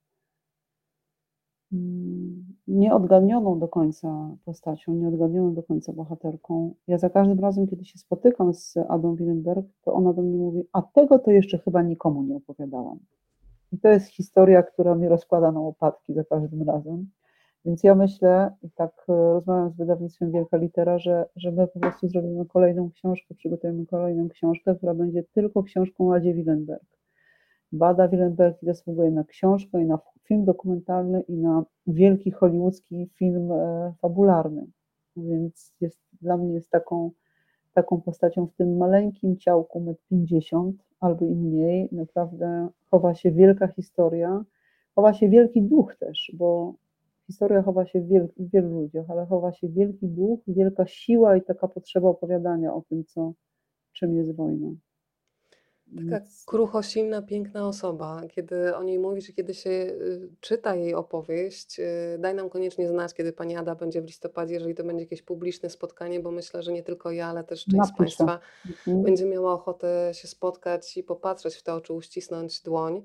mm, nieodgadnioną do końca postacią, nieodgadnioną do końca bohaterką. Ja za każdym razem, kiedy się spotykam z Adą Willenberg, to ona do mnie mówi, a tego to jeszcze chyba nikomu nie opowiadałam. I to jest historia, która mnie rozkłada na łopatki za każdym razem. Więc ja myślę, i tak e, rozmawiam z wydawnictwem Wielka Litera, że, że my po prostu zrobimy kolejną książkę, przygotujemy kolejną książkę, która będzie tylko książką Adzie Willenberg. Bada Willenberg zasługuje na książkę i na film dokumentalny i na wielki hollywoodzki film e, fabularny. Więc jest, dla mnie jest taką, taką postacią w tym maleńkim ciałku, metr 50 albo i mniej. Naprawdę chowa się wielka historia, chowa się wielki duch też, bo historia chowa się w, wiel, w wielu ludziach, ale chowa się wielki duch, wielka siła i taka potrzeba opowiadania o tym, co, czym jest wojna. Taka kruchosilna, piękna osoba. Kiedy o niej mówisz i kiedy się y, czyta jej opowieść, y, daj nam koniecznie znać, kiedy pani Ada będzie w listopadzie, jeżeli to będzie jakieś publiczne spotkanie, bo myślę, że nie tylko ja, ale też część z Państwa mhm. będzie miała ochotę się spotkać i popatrzeć w te oczy, uścisnąć dłoń.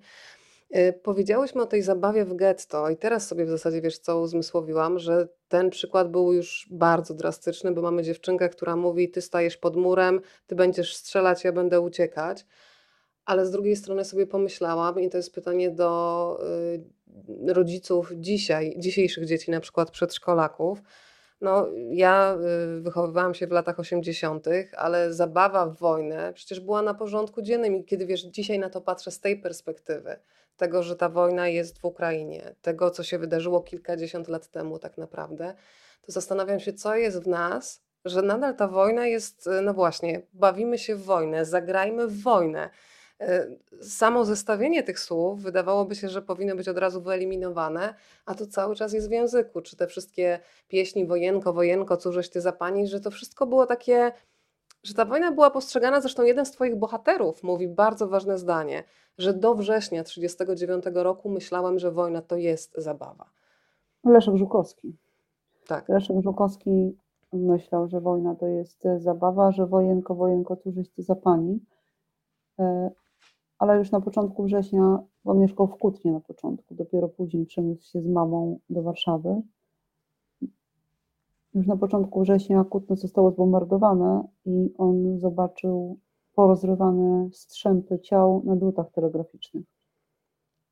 Y, powiedziałyśmy o tej zabawie w getto i teraz sobie w zasadzie, wiesz co, uzmysłowiłam, że ten przykład był już bardzo drastyczny, bo mamy dziewczynkę, która mówi: Ty stajesz pod murem, ty będziesz strzelać, ja będę uciekać. Ale z drugiej strony sobie pomyślałam, i to jest pytanie do y, rodziców dzisiaj, dzisiejszych dzieci, na przykład przedszkolaków. No, ja y, wychowywałam się w latach 80., ale zabawa w wojnę przecież była na porządku dziennym. I kiedy wiesz, dzisiaj na to patrzę z tej perspektywy, tego, że ta wojna jest w Ukrainie, tego, co się wydarzyło kilkadziesiąt lat temu, tak naprawdę, to zastanawiam się, co jest w nas, że nadal ta wojna jest, y, no właśnie, bawimy się w wojnę, zagrajmy w wojnę. E, samo zestawienie tych słów wydawałoby się, że powinno być od razu wyeliminowane, a to cały czas jest w języku. Czy te wszystkie pieśni wojenko, wojenko, cóżeś ty za pani, że to wszystko było takie, że ta wojna była postrzegana, zresztą jeden z twoich bohaterów mówi bardzo ważne zdanie, że do września 1939 roku myślałem, że wojna to jest zabawa. Leszek Żukowski. Tak. Leszek Żukowski myślał, że wojna to jest zabawa, że wojenko, wojenko, cóżeś ty za pani. Ale już na początku września, on mieszkał w Kutnie na początku, dopiero później przeniósł się z mamą do Warszawy. Już na początku września Kutno zostało zbombardowane i on zobaczył porozrywane strzępy ciał na drutach telegraficznych.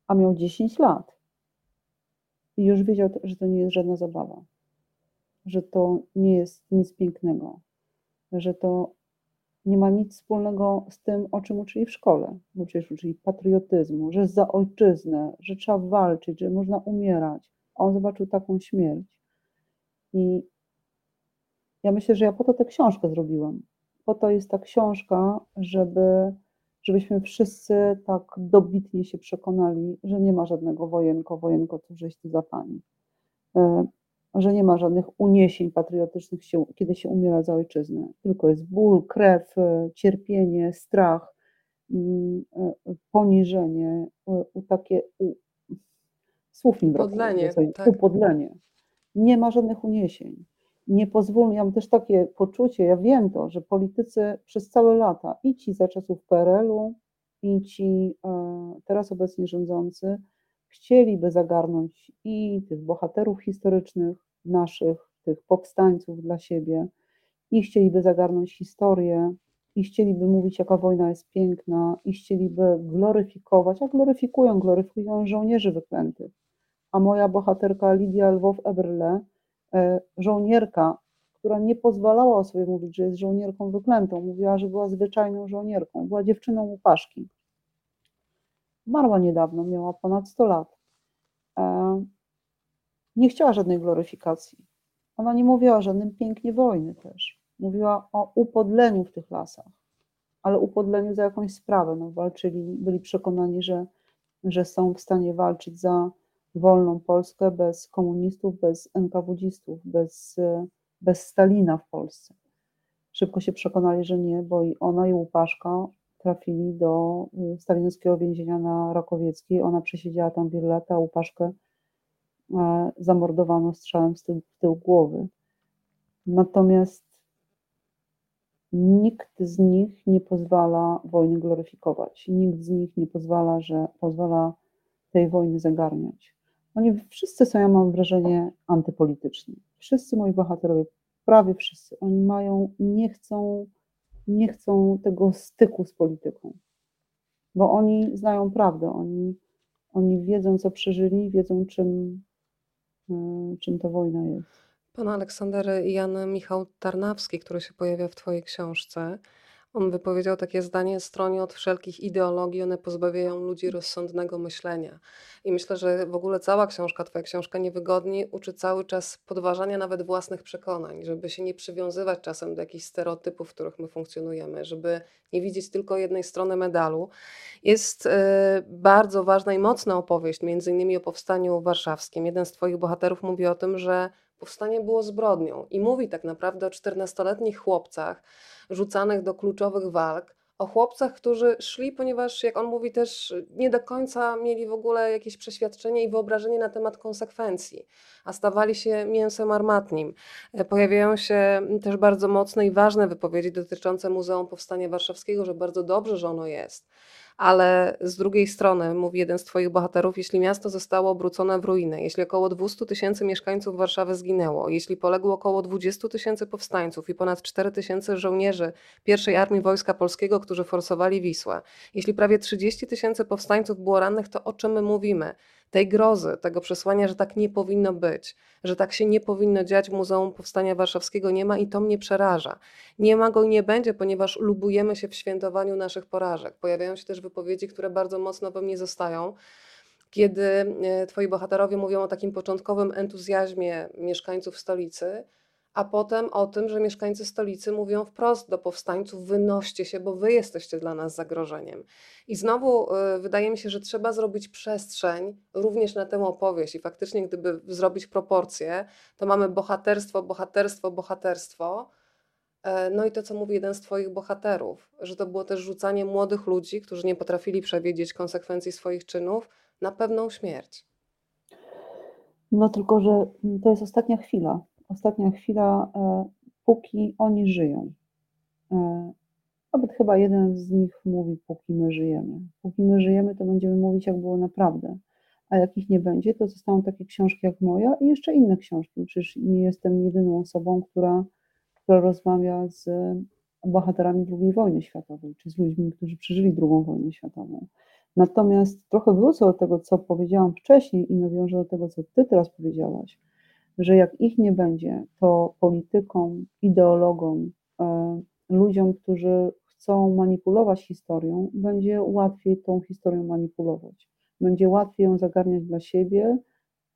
A miał 10 lat. I już wiedział, że to nie jest żadna zabawa, że to nie jest nic pięknego, że to nie ma nic wspólnego z tym, o czym uczyli w szkole. Przecież uczyli patriotyzmu, że za ojczyznę, że trzeba walczyć, że można umierać. A on zobaczył taką śmierć. I ja myślę, że ja po to tę książkę zrobiłam. Po to jest ta książka, żeby, żebyśmy wszyscy tak dobitnie się przekonali, że nie ma żadnego wojenko, wojenko, co żeś ty za pani. E, że nie ma żadnych uniesień patriotycznych, kiedy się umiera za ojczyznę. Tylko jest ból, krew, e, cierpienie, strach, mm, e, poniżenie, takie słów mi brakuje, tak. upodlenie. Nie ma żadnych uniesień. Nie pozwólmy, ja mam też takie poczucie, ja wiem to, że politycy przez całe lata, i ci za czasów PRL-u, i ci e, teraz obecnie rządzący, chcieliby zagarnąć i tych bohaterów historycznych, naszych, tych powstańców dla siebie, i chcieliby zagarnąć historię, i chcieliby mówić, jaka wojna jest piękna, i chcieliby gloryfikować, a gloryfikują, gloryfikują żołnierzy wyklętych. A moja bohaterka Lidia Lwow-Eberle, e, żołnierka, która nie pozwalała sobie mówić, że jest żołnierką wyklętą, mówiła, że była zwyczajną żołnierką, była dziewczyną łupaszki. Marła niedawno, miała ponad 100 lat. E, nie chciała żadnej gloryfikacji. Ona nie mówiła o żadnym pięknie wojny też. Mówiła o upodleniu w tych lasach, ale upodleniu za jakąś sprawę. No, walczyli, byli przekonani, że, że są w stanie walczyć za wolną Polskę bez komunistów, bez NKWDzistów, bez, bez Stalina w Polsce. Szybko się przekonali, że nie, bo i ona i Łupaszka trafili do y, stalinowskiego więzienia na Rakowieckiej. Ona przesiedziała tam wiele lat, a Łupaszkę e, zamordowano strzałem w tył, w tył głowy. Natomiast nikt z nich nie pozwala wojny gloryfikować. Nikt z nich nie pozwala, że pozwala tej wojny zagarniać. Oni wszyscy są, ja mam wrażenie, antypolityczni. Wszyscy moi bohaterowie, prawie wszyscy, oni mają, nie chcą, nie chcą tego styku z polityką, bo oni znają prawdę, oni, oni wiedzą, co przeżyli, wiedzą, czym, y, czym ta wojna jest. Pan Aleksander Jan Michał Tarnawski, który się pojawia w Twojej książce, on wypowiedział takie zdanie: Stronie od wszelkich ideologii, one pozbawiają ludzi rozsądnego myślenia. I myślę, że w ogóle cała książka, Twoja książka Niewygodni, uczy cały czas podważania nawet własnych przekonań, żeby się nie przywiązywać czasem do jakichś stereotypów, w których my funkcjonujemy, żeby nie widzieć tylko jednej strony medalu. Jest y, bardzo ważna i mocna opowieść, między innymi o powstaniu warszawskim. Jeden z Twoich bohaterów mówi o tym, że powstanie było zbrodnią i mówi tak naprawdę o 14-letnich chłopcach rzucanych do kluczowych walk, o chłopcach, którzy szli, ponieważ, jak on mówi, też nie do końca mieli w ogóle jakieś przeświadczenie i wyobrażenie na temat konsekwencji, a stawali się mięsem armatnim. E, pojawiają się też bardzo mocne i ważne wypowiedzi dotyczące Muzeum Powstania Warszawskiego, że bardzo dobrze, że ono jest ale z drugiej strony, mówi jeden z Twoich bohaterów, jeśli miasto zostało obrócone w ruinę, jeśli około 200 tysięcy mieszkańców Warszawy zginęło, jeśli poległo około 20 tysięcy powstańców i ponad 4 tysięcy żołnierzy pierwszej Armii Wojska Polskiego, którzy forsowali Wisłę, jeśli prawie 30 tysięcy powstańców było rannych, to o czym my mówimy? Tej grozy, tego przesłania, że tak nie powinno być, że tak się nie powinno dziać w Muzeum Powstania Warszawskiego nie ma i to mnie przeraża. Nie ma go i nie będzie, ponieważ lubujemy się w świętowaniu naszych porażek. Pojawiają się też wypowiedzi, które bardzo mocno we mnie zostają kiedy e, twoi bohaterowie mówią o takim początkowym entuzjazmie mieszkańców stolicy, a potem o tym, że mieszkańcy stolicy mówią wprost do powstańców: wynoście się, bo wy jesteście dla nas zagrożeniem. I znowu y, wydaje mi się, że trzeba zrobić przestrzeń również na tę opowieść. I faktycznie, gdyby zrobić proporcje, to mamy bohaterstwo, bohaterstwo, bohaterstwo. E, no i to, co mówi jeden z Twoich bohaterów, że to było też rzucanie młodych ludzi, którzy nie potrafili przewidzieć konsekwencji swoich czynów, na pewną śmierć. No tylko, że to jest ostatnia chwila ostatnia chwila, e, póki oni żyją. E, nawet chyba jeden z nich mówi, póki my żyjemy. Póki my żyjemy, to będziemy mówić, jak było naprawdę. A jak ich nie będzie, to zostaną takie książki jak moja i jeszcze inne książki. Przecież nie jestem jedyną osobą, która, która rozmawia z bohaterami II wojny światowej, czy z ludźmi, którzy przeżyli II wojnę światową. Natomiast trochę wrócę do tego, co powiedziałam wcześniej i nawiążę do tego, co ty teraz powiedziałaś że jak ich nie będzie, to politykom, ideologom, e, ludziom, którzy chcą manipulować historią, będzie łatwiej tą historią manipulować. Będzie łatwiej ją zagarniać dla siebie,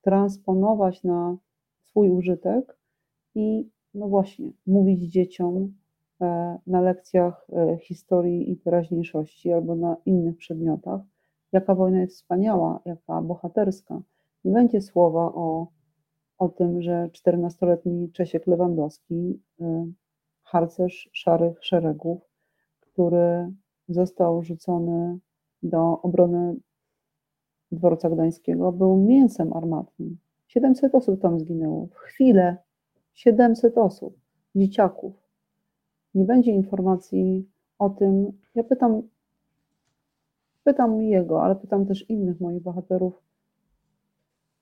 transponować na swój użytek i, no właśnie, mówić dzieciom e, na lekcjach e, historii i teraźniejszości albo na innych przedmiotach, jaka wojna jest wspaniała, jaka bohaterska. Nie będzie słowa o o tym, że 14-letni Czesiek Lewandowski, y, harcerz szarych szeregów, który został rzucony do obrony dworca gdańskiego, był mięsem armatnym. 700 osób tam zginęło. W chwilę 700 osób, dzieciaków. Nie będzie informacji o tym. Ja pytam, pytam jego, ale pytam też innych moich bohaterów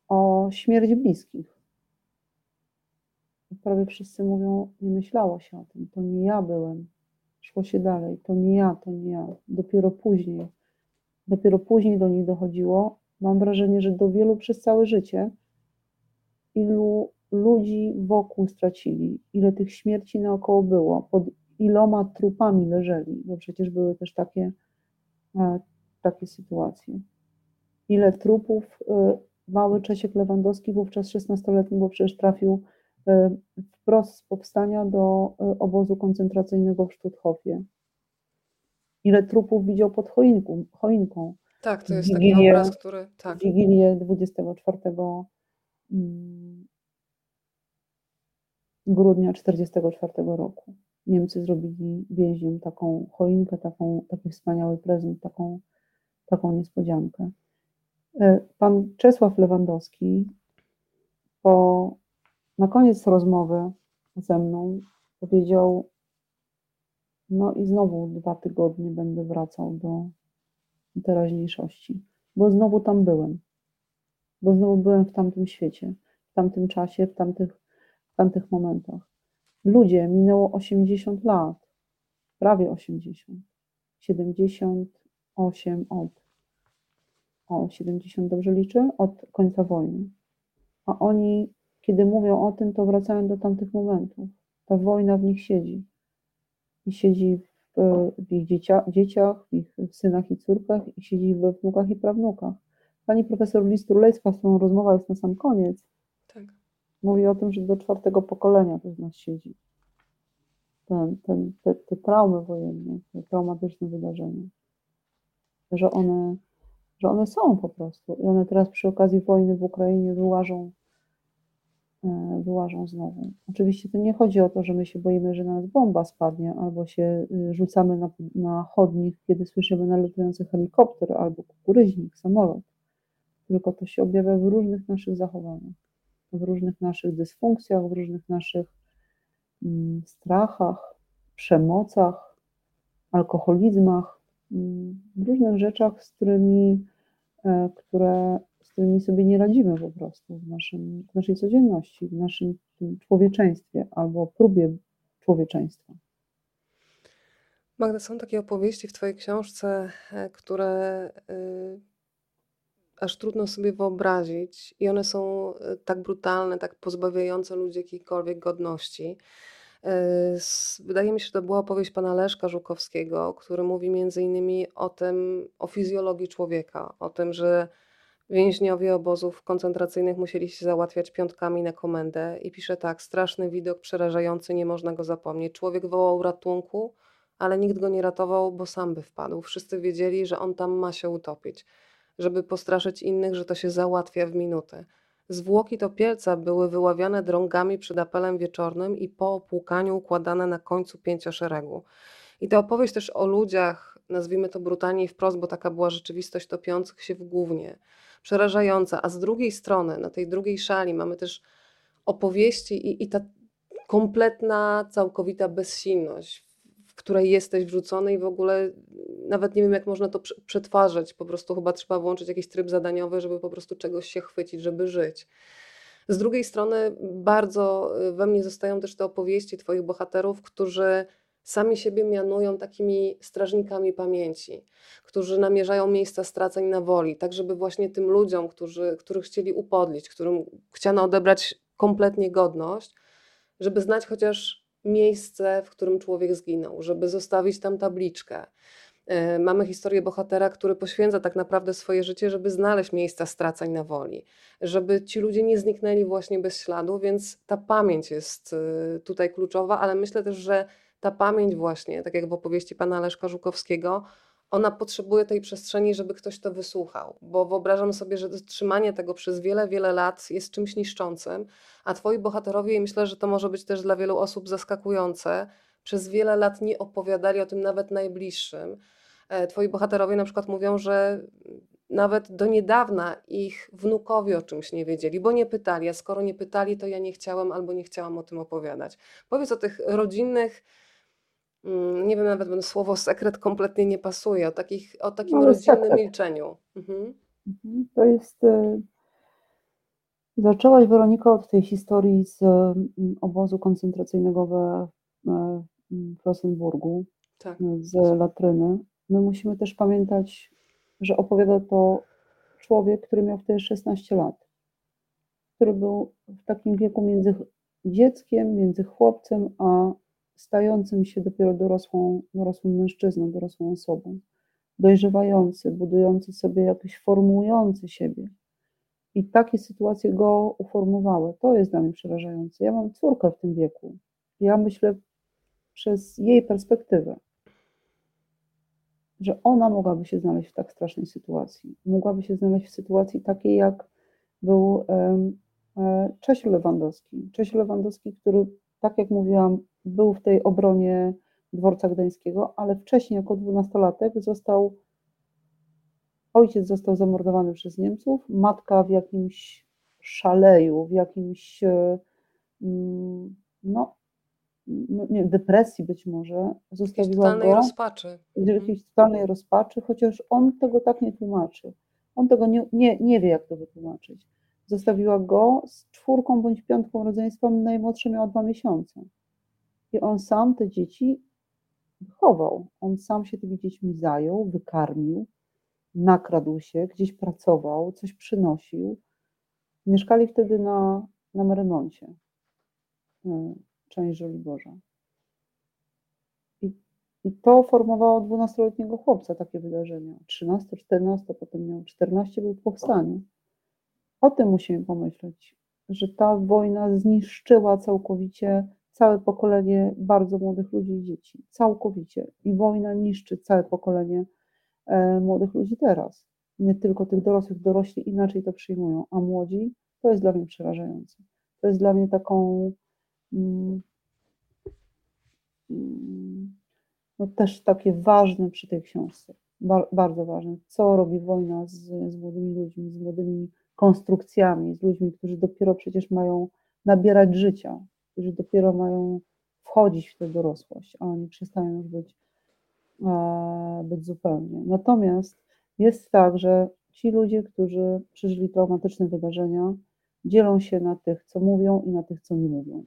o śmierć bliskich prawie wszyscy mówią, nie myślało się o tym, to nie ja byłem. Szło się dalej, to nie ja, to nie ja. Dopiero później, dopiero później do nich dochodziło. Mam wrażenie, że do wielu przez całe życie, ilu ludzi wokół stracili, ile tych śmierci naokoło było, pod iloma trupami leżeli, bo przecież były też takie, e, takie sytuacje. Ile trupów e, mały Czesiek Lewandowski, wówczas 16-letni, bo przecież trafił wprost z powstania do e, obozu koncentracyjnego w Sztuthofie. Ile trupów widział pod choinką? choinką. Tak, to jest Wigilię, taki obraz, który... Tak. Wigilię 24 mm, grudnia 1944 roku. Niemcy zrobili więźniom taką choinkę, taką, taki wspaniały prezent, taką, taką niespodziankę. E, pan Czesław Lewandowski po na koniec rozmowy ze mną powiedział: No i znowu dwa tygodnie będę wracał do teraźniejszości, bo znowu tam byłem. bo znowu byłem w tamtym świecie, w tamtym czasie, w tamtych, w tamtych momentach. Ludzie, minęło 80 lat, prawie 80, 78 od, o 70 dobrze liczę, od końca wojny. A oni, kiedy mówią o tym, to wracają do tamtych momentów. Ta wojna w nich siedzi. I siedzi w, w ich dziecia, dzieciach, w ich synach i córkach, i siedzi we wnukach i prawnukach. Pani profesor Listrulejska, z którą rozmowa jest na sam koniec, Tak. mówi o tym, że do czwartego pokolenia to w nas siedzi. Ten, ten, te, te traumy wojenne, te traumatyczne wydarzenia. Że one, że one są po prostu. I one teraz przy okazji wojny w Ukrainie wyłażą, wyłażą znowu. Oczywiście to nie chodzi o to, że my się boimy, że na nas bomba spadnie, albo się y, rzucamy na, na chodnik, kiedy słyszymy nalatujący helikopter, albo kukuryźnik, samolot. Tylko to się objawia w różnych naszych zachowaniach, w różnych naszych dysfunkcjach, w różnych naszych mm, strachach, przemocach, alkoholizmach, mm, w różnych rzeczach, z którymi, e, które, z którymi sobie nie radzimy po prostu w, naszym, w naszej codzienności, w naszym człowieczeństwie albo próbie człowieczeństwa. Magda, są takie opowieści w Twojej książce, e, które y, aż trudno sobie wyobrazić, i one są y, tak brutalne, tak pozbawiające ludzi jakiejkolwiek godności. S- Wydaje mi się, że to była opowieść pana Leszka Żukowskiego, który mówi między innymi o tym, o fizjologii człowieka, o tym, że więźniowie obozów koncentracyjnych musieli się załatwiać piątkami na komendę i pisze tak, straszny widok, przerażający, nie można go zapomnieć. Człowiek wołał ratunku, ale nikt go nie ratował, bo sam by wpadł. Wszyscy wiedzieli, że on tam ma się utopić, żeby postraszyć innych, że to się załatwia w minutę. Zwłoki topielca były wyławiane drągami przed apelem wieczornym i po opłukaniu układane na końcu pięcioszeregu. I ta opowieść też o ludziach, nazwijmy to brutalnie i wprost, bo taka była rzeczywistość topiących się w gównie, przerażająca. A z drugiej strony, na tej drugiej szali mamy też opowieści i, i ta kompletna, całkowita bezsilność, w której jesteś wrzucony i w ogóle nawet nie wiem, jak można to prze- przetwarzać. Po prostu chyba trzeba włączyć jakiś tryb zadaniowy, żeby po prostu czegoś się chwycić, żeby żyć. Z drugiej strony bardzo y, we mnie zostają też te opowieści Twoich bohaterów, którzy sami siebie mianują takimi strażnikami pamięci, którzy namierzają miejsca straceń na woli, tak żeby właśnie tym ludziom, którzy, których chcieli upodlić, którym chciano odebrać kompletnie godność, żeby znać chociaż miejsce, w którym człowiek zginął, żeby zostawić tam tabliczkę. E, Mamy historię bohatera, który poświęca tak naprawdę swoje życie, żeby znaleźć miejsca straceń na woli, żeby ci ludzie nie zniknęli właśnie bez śladu, więc ta pamięć jest y, tutaj kluczowa, ale myślę też, że ta pamięć właśnie, tak jak w opowieści pana Leszka Żukowskiego, ona potrzebuje tej przestrzeni, żeby ktoś to wysłuchał, bo wyobrażam sobie, że trzymanie tego przez wiele, wiele lat jest czymś niszczącym, a twoi bohaterowie, i myślę, że to może być też dla wielu osób zaskakujące, przez wiele lat nie opowiadali o tym nawet najbliższym. E, Twoi bohaterowie na przykład mówią, że nawet do niedawna ich wnukowie o czymś nie wiedzieli, bo nie pytali, a skoro nie pytali, to ja nie chciałem albo nie chciałam o tym opowiadać. Powiedz o tych rodzinnych, nie wiem, nawet bym słowo sekret kompletnie nie pasuje, o, takich, o takim No, rodzinnym sekret. milczeniu. Mhm. Mhm. To jest. e, Zaczęłaś, Weronika, od tej historii z mm, obozu koncentracyjnego we e, w Rosenburgu, Tak. z latryny. My musimy też pamiętać, że opowiada to człowiek, który miał wtedy 16 lat, który był w takim wieku między dzieckiem, między chłopcem, a stającym się dopiero dorosłą, dorosłym mężczyzną, dorosłą osobą. Dojrzewający, budujący sobie jakiś, formujący siebie. I takie sytuacje go uformowały. To jest dla mnie przerażające. Ja mam córkę w tym wieku. Ja myślę przez jej perspektywę, że ona mogłaby się znaleźć w tak strasznej sytuacji. Mogłaby się znaleźć w sytuacji takiej, jak był e, Czesiu Lewandowski. Czesiu Lewandowski, który, tak jak mówiłam, był w tej obronie dworca gdańskiego, ale wcześniej, jako dwunastolatek, został Ojciec został zamordowany przez Niemców, matka w jakimś szaleju, w jakimś e, mm, no, no, nie, depresji być może, zostawiła totalnej go rozpaczy. w jakiejś totalnej rozpaczy, chociaż on tego tak nie tłumaczy. On tego nie, nie, nie wie, jak to wytłumaczyć. Zostawiła go z czwórką bądź piątką rodzeństwa, najmłodsze miał dwa miesiące. I on sam te dzieci wychował. On sam się tymi dziećmi zajął, wykarmił, nakradł się, gdzieś pracował, coś przynosił. Mieszkali wtedy na, na Marymoncie, część Żoliborza. I, I to formowało 12-letniego chłopca, takie wydarzenia. 13, 14, potem miał 14, był w powstaniu. O tym musimy pomyśleć, że ta wojna zniszczyła całkowicie całe pokolenie bardzo młodych ludzi i dzieci. Całkowicie. I wojna niszczy całe pokolenie e, młodych ludzi teraz. Nie tylko tych dorosłych, dorośli inaczej to przyjmują, a młodzi to jest dla mnie przerażające. To jest dla mnie taką mm, mm, no też takie ważne przy tej książce. Ba bardzo ważne. Co robi wojna z, z młodymi ludźmi, z młodymi konstrukcjami, z ludźmi, którzy dopiero przecież mają nabierać życia, którzy dopiero mają wchodzić w tę dorosłość, a oni przestają już być, e, być zupełnie. Natomiast jest tak, że ci ludzie, którzy przeżyli traumatyczne wydarzenia, dzielą się na tych, co mówią i na tych, co nie mówią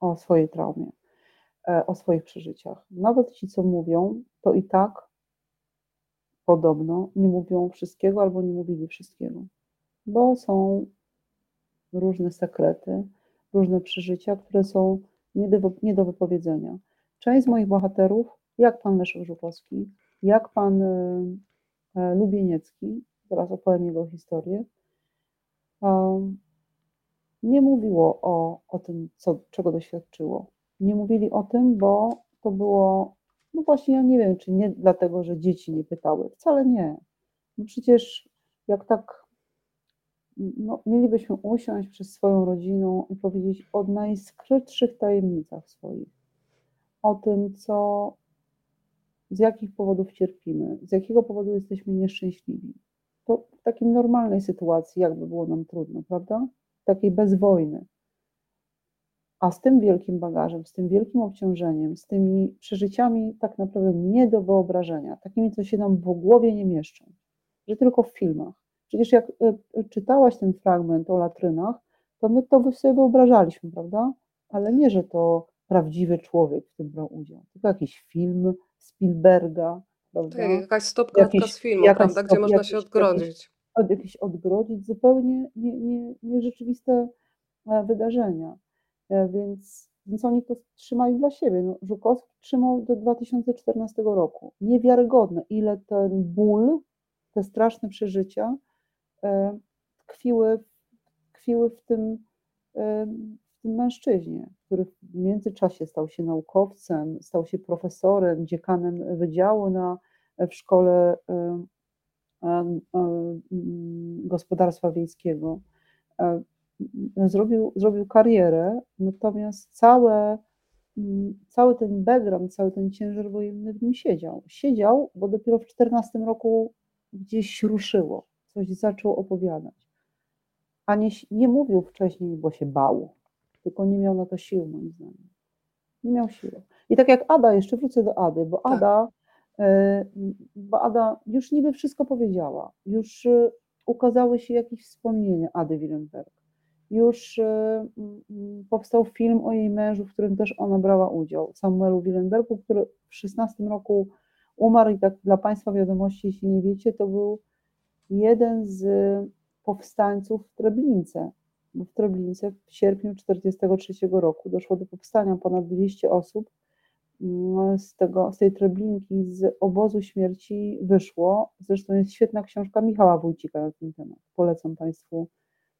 o swojej traumie, e, o swoich przeżyciach. Nawet ci, co mówią, to i tak podobno nie mówią wszystkiego albo nie mówili wszystkiego, bo są różne sekrety, różne przeżycia, które są nie do, nie do wypowiedzenia. Część z moich bohaterów, jak pan Leszek Żukowski, jak pan e, e, Lubieniecki, teraz opowiem jego historię, nie mówiło o, o tym, co, czego doświadczyło. Nie mówili o tym, bo to było, no właśnie ja nie wiem, czy nie dlatego, że dzieci nie pytały. Wcale nie. No przecież jak tak no, mielibyśmy usiąść przez swoją rodziną i powiedzieć o najskrytszych tajemnicach swoich, o tym, co, z jakich powodów cierpimy, z jakiego powodu jesteśmy nieszczęśliwi. To w takiej normalnej sytuacji, jakby było nam trudno, prawda? Takiej bez wojny. A z tym wielkim bagażem, z tym wielkim obciążeniem, z tymi przeżyciami tak naprawdę nie do wyobrażenia, takimi, co się nam w głowie nie mieszczą, że tylko w filmach Przecież jak e, e, czytałaś ten fragment o latrynach, to my to sobie wyobrażaliśmy, prawda? Ale nie, że to prawdziwy człowiek w tym brał udział, tylko jakiś film Spielberga, prawda? Tak, jakaś jakiś, z filmu, prawda? Stop, Gdzie można jakiś, się odgrodzić. Jakiś, jakieś odgrodzić zupełnie nierzeczywiste nie, nie e, wydarzenia. Więc, więc oni to trzymali dla siebie. No, Żukowski trzymał do 2014 roku. Niewiarygodne, ile ten ból, te straszne przeżycia E, tkwiły, tkwiły w, tym, e, w tym mężczyźnie, który w międzyczasie stał się naukowcem, stał się profesorem, dziekanem wydziału na, w szkole e, gospodarstwa wiejskiego. Zrobił, zrobił karierę, natomiast całe, cały ten background, cały ten ciężar wojenny w nim siedział. Siedział, bo dopiero w 14 roku gdzieś ruszyło coś zaczął opowiadać. A nie, nie mówił wcześniej, bo się bał, tylko nie miał na to sił, moim zdaniem. Nie miał siły. I tak jak Ada, jeszcze wrócę do Ady, bo tak. Ada, e, bo Ada już niby wszystko powiedziała, już e, ukazały się jakieś wspomnienia Ady Willenberg. Już e, powstał film o jej mężu, w którym też ona brała udział, Samuelu Willenbergu, który w 16 roku umarł i tak dla Państwa wiadomości, jeśli nie wiecie, to był jeden z powstańców w Treblince. W Treblince w sierpniu 1943 roku doszło do powstania ponad 200 osób. Mm, z, tego, z tej Treblinki, z obozu śmierci wyszło. Zresztą jest świetna książka Michała Wójcika na ten temat. Polecam Państwu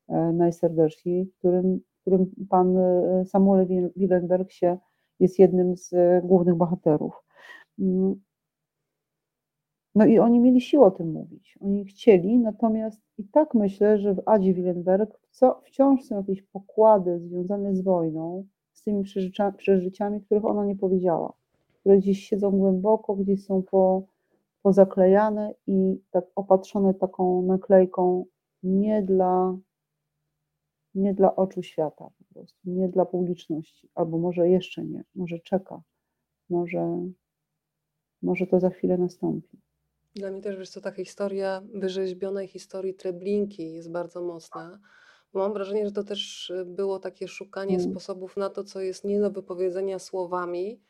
e, najserdeczniej, w którym, w którym pan e, Samuel Willenberg się jest jednym z e, głównych bohaterów. No i oni mieli siłę o tym mówić. Oni chcieli, natomiast i tak myślę, że w Adzie Willenberg wciąż są jakieś pokłady związane z wojną, z tymi przeżyciami, których ona nie powiedziała, które gdzieś siedzą głęboko, gdzieś są po, pozaklejane i tak opatrzone taką naklejką nie dla, nie dla oczu świata po prostu, nie dla publiczności, albo może jeszcze nie, może czeka, może, może to za chwilę nastąpi. Dla mnie też, wiesz co, ta historia wyrzeźbionej historii Treblinki jest bardzo mocna, mam wrażenie, że to też, y, było takie szukanie Mm. sposobów na to, co jest nie do wypowiedzenia słowami,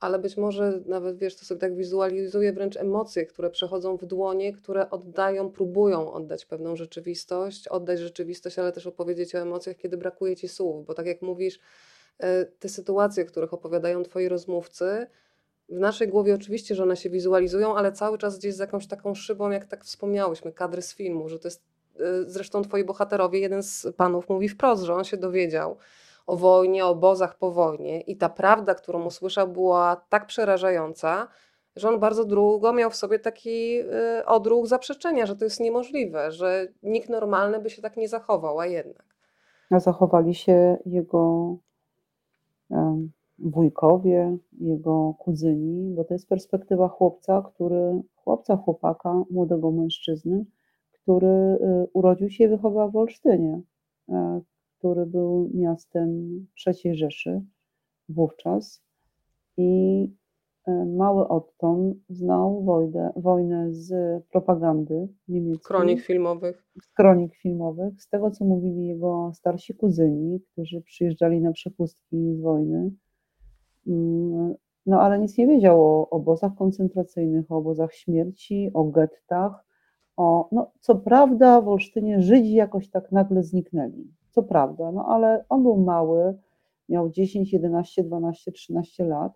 ale być może nawet, wiesz, to sobie tak wizualizuję wręcz emocje, które przechodzą w dłonie, które oddają, próbują oddać pewną rzeczywistość, oddać rzeczywistość, ale też opowiedzieć o emocjach, kiedy brakuje ci słów, bo tak jak mówisz, e, te sytuacje, o których opowiadają twoi rozmówcy, w naszej głowie oczywiście, że one się wizualizują, ale cały czas gdzieś z jakąś taką szybą, jak tak wspomniałyśmy, kadry z filmu, że to jest, e, zresztą twoi bohaterowie, jeden z panów mówi wprost, że on się dowiedział o wojnie, o obozach po wojnie i ta prawda, którą usłyszał, była tak przerażająca, że on bardzo długo miał w sobie taki y, odruch zaprzeczenia, że to jest niemożliwe, że nikt normalny by się tak nie zachował, a jednak. Zachowali się jego wujkowie, jego kuzyni, bo to jest perspektywa chłopca, który, chłopca, chłopaka, młodego mężczyzny, który y, urodził się i wychował w Olsztynie, e, który był miastem III Rzeszy wówczas i e, mały Otton znał wojnę, wojnę z propagandy niemieckiej Kronik filmowych. z kronik filmowych, z tego co mówili jego starsi kuzyni, którzy przyjeżdżali na przepustki z wojny. Mm, No ale nic nie wiedział o obozach koncentracyjnych, o obozach śmierci, o gettach. O, no, co prawda w Olsztynie Żydzi jakoś tak nagle zniknęli. Co prawda, no ale on był mały, miał 10, 11, 12, 13 lat.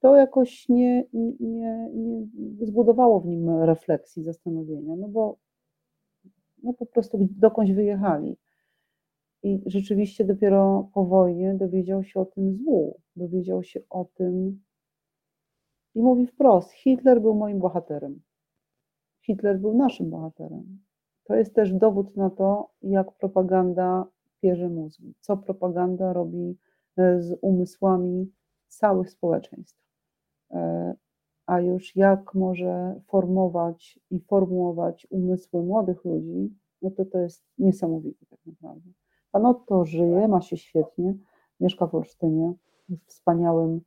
To jakoś nie, nie, nie zbudowało w nim refleksji, zastanowienia, no bo no po prostu dokądś wyjechali. I rzeczywiście dopiero po wojnie dowiedział się o tym złu, dowiedział się o tym i mówi wprost: Hitler był moim bohaterem. Hitler był naszym bohaterem. To jest też dowód na to, jak propaganda pierze mózgi, co propaganda robi e, z umysłami całych społeczeństw. E, A już jak może formować i formułować umysły młodych ludzi, no to to jest niesamowite tak naprawdę. Pan Otto żyje, ma się świetnie, mieszka w Olsztynie, jest wspaniałym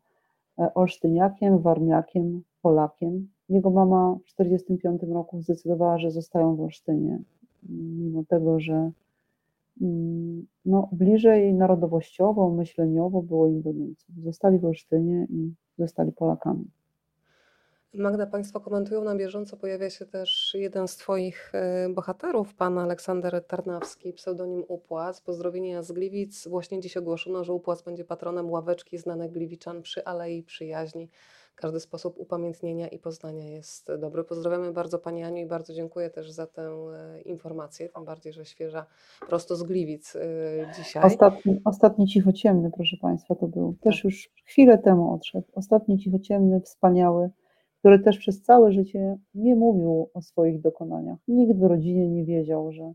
e, olsztyniakiem, warmiakiem, Polakiem. Jego mama w 1945 roku zdecydowała, że zostają w Olsztynie, mimo tego, że mm, no, bliżej narodowościowo, myśleniowo było im do Niemców. Zostali w Olsztynie i zostali Polakami. Magda, Państwo komentują na bieżąco, pojawia się też jeden z Twoich e, bohaterów, pan Aleksander Tarnawski, pseudonim Upłaz. Pozdrowienia z Gliwic. Właśnie dziś ogłoszono, że Upłaz będzie patronem ławeczki znanych Gliwiczan przy Alei Przyjaźni. Każdy sposób upamiętnienia i poznania jest dobry. Pozdrawiamy bardzo Pani Aniu i bardzo dziękuję też za tę e, informację, tym bardziej, że świeża prosto z Gliwic e, dzisiaj. Ostatni, ostatni cichociemny, proszę Państwa, to był też Tak. już chwilę temu odszedł. Ostatni cichociemny, wspaniały, który też przez całe życie nie mówił o swoich dokonaniach. Nikt w rodzinie nie wiedział, że,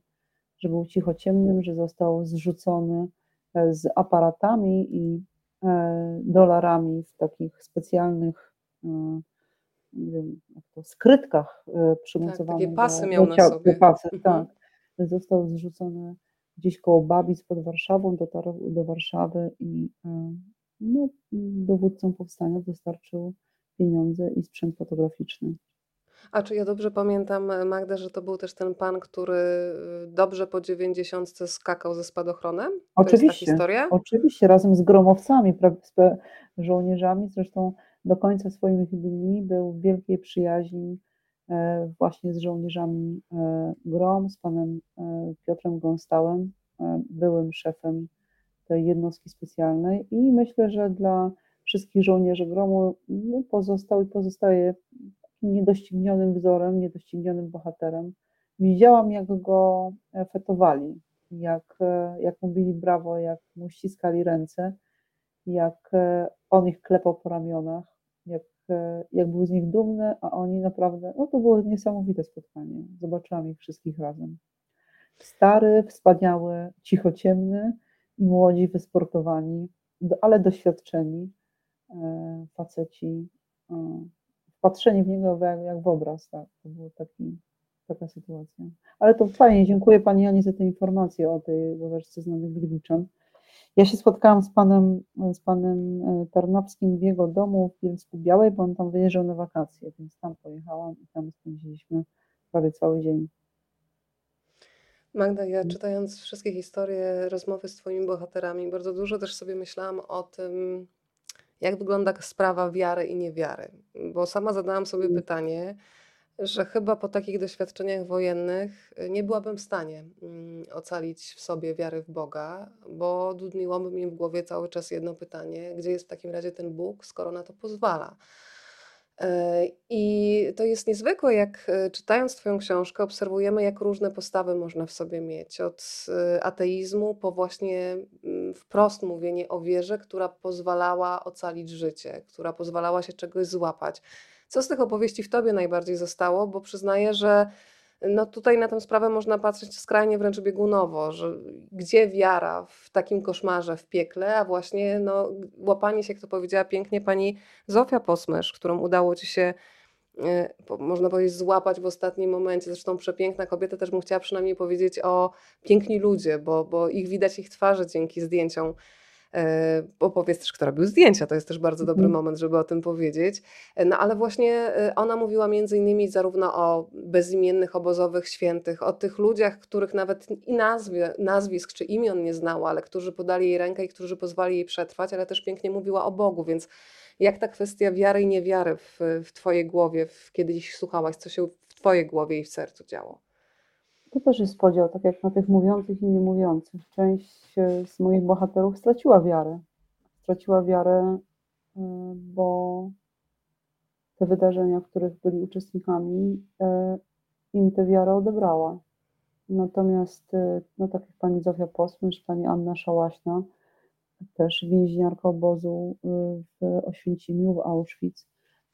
że był cichociemnym, że został zrzucony e, z aparatami i e, dolarami w takich specjalnych e, nie wiem, jak to, skrytkach przymocowanych pasy do, miał do na sobie. Pasy, Mhm. tak. Został zrzucony gdzieś koło Babic pod Warszawą, dotarł do Warszawy i no, dowódcom powstania dostarczył pieniądze i sprzęt fotograficzny. A czy ja dobrze pamiętam, e, Magda, że to był też ten pan, który y, dobrze po dziewięćdziesiątce skakał ze spadochronem? Oczywiście, historia? oczywiście, razem z gromowcami, pe- żołnierzami, zresztą do końca swoich dni był w wielkiej przyjaźni e, właśnie z żołnierzami e, GROM, z panem e, Piotrem Gąstałem, e, byłym szefem tej jednostki specjalnej i myślę, że dla wszystkich żołnierzy GROMu no, pozostał i pozostaje niedoścignionym wzorem, niedoścignionym bohaterem. Widziałam, jak go e, fetowali, jak, e, jak mu bili brawo, jak mu ściskali ręce, jak e, on ich klepał po ramionach, jak, jak był z nich dumny, a oni naprawdę, no to było niesamowite spotkanie. Zobaczyłam ich wszystkich razem. Stary, wspaniały, cichociemny i młodzi, wysportowani, ale doświadczeni faceci, e, wpatrzeni w niego jak, jak w obraz, tak, to była taki, taka sytuacja. Ale to fajnie, dziękuję Pani Janie za tę informację o tej ławeczce znanych Gliwiczan. Ja się spotkałam z panem, z panem e, Tarnowskim w jego domu w Bielsku Białej, bo on tam wyjeżdżał na wakacje, więc tam pojechałam i tam spędziliśmy prawie cały dzień. Magda, ja czytając wszystkie historie, rozmowy z twoimi bohaterami, bardzo dużo też sobie myślałam o tym, jak wygląda sprawa wiary i niewiary. Bo sama zadałam sobie Mm. pytanie, że chyba po takich doświadczeniach wojennych y, nie byłabym w stanie mm, ocalić w sobie wiary w Boga, bo dudniłoby mi w głowie cały czas jedno pytanie: gdzie jest w takim razie ten Bóg, skoro na to pozwala? E, I to jest niezwykłe, jak e, czytając Twoją książkę, obserwujemy, jak różne postawy można w sobie mieć. Od e, ateizmu po właśnie mm, wprost mówienie o wierze, która pozwalała ocalić życie, która pozwalała się czegoś złapać. Co z tych opowieści w Tobie najbardziej zostało? Bo przyznaję, że no tutaj na tę sprawę można patrzeć skrajnie wręcz biegunowo, że gdzie wiara w takim koszmarze w piekle, a właśnie no, łapanie się, jak to powiedziała pięknie pani Zofia Posmysz, którą udało ci się, e, można powiedzieć, złapać w ostatnim momencie. Zresztą przepiękna kobieta, też bym chciała przynajmniej powiedzieć o piękni ludzie, bo, bo ich widać ich twarze dzięki zdjęciom. E, Bo powiedz też, kto robił zdjęcia, to jest też bardzo dobry Mhm. moment, żeby o tym powiedzieć. E, No ale właśnie e, ona mówiła między innymi zarówno o bezimiennych obozowych świętych, o tych ludziach, których nawet i nazwie, nazwisk czy imion nie znała, ale którzy podali jej rękę i którzy pozwali jej przetrwać, ale też pięknie mówiła o Bogu, więc jak ta kwestia wiary i niewiary w, w Twojej głowie, w, kiedyś słuchałaś, co się w Twojej głowie i w sercu działo? To też jest podział, tak jak na tych mówiących i niemówiących. Część e, z moich bohaterów straciła wiarę. Straciła wiarę, e, bo te wydarzenia, w których byli uczestnikami, e, im tę wiarę odebrała. Natomiast, no tak jak pani Zofia Posmysz, pani Anna Szałaśna, też więźniarka obozu w Oświęcimiu, w Auschwitz,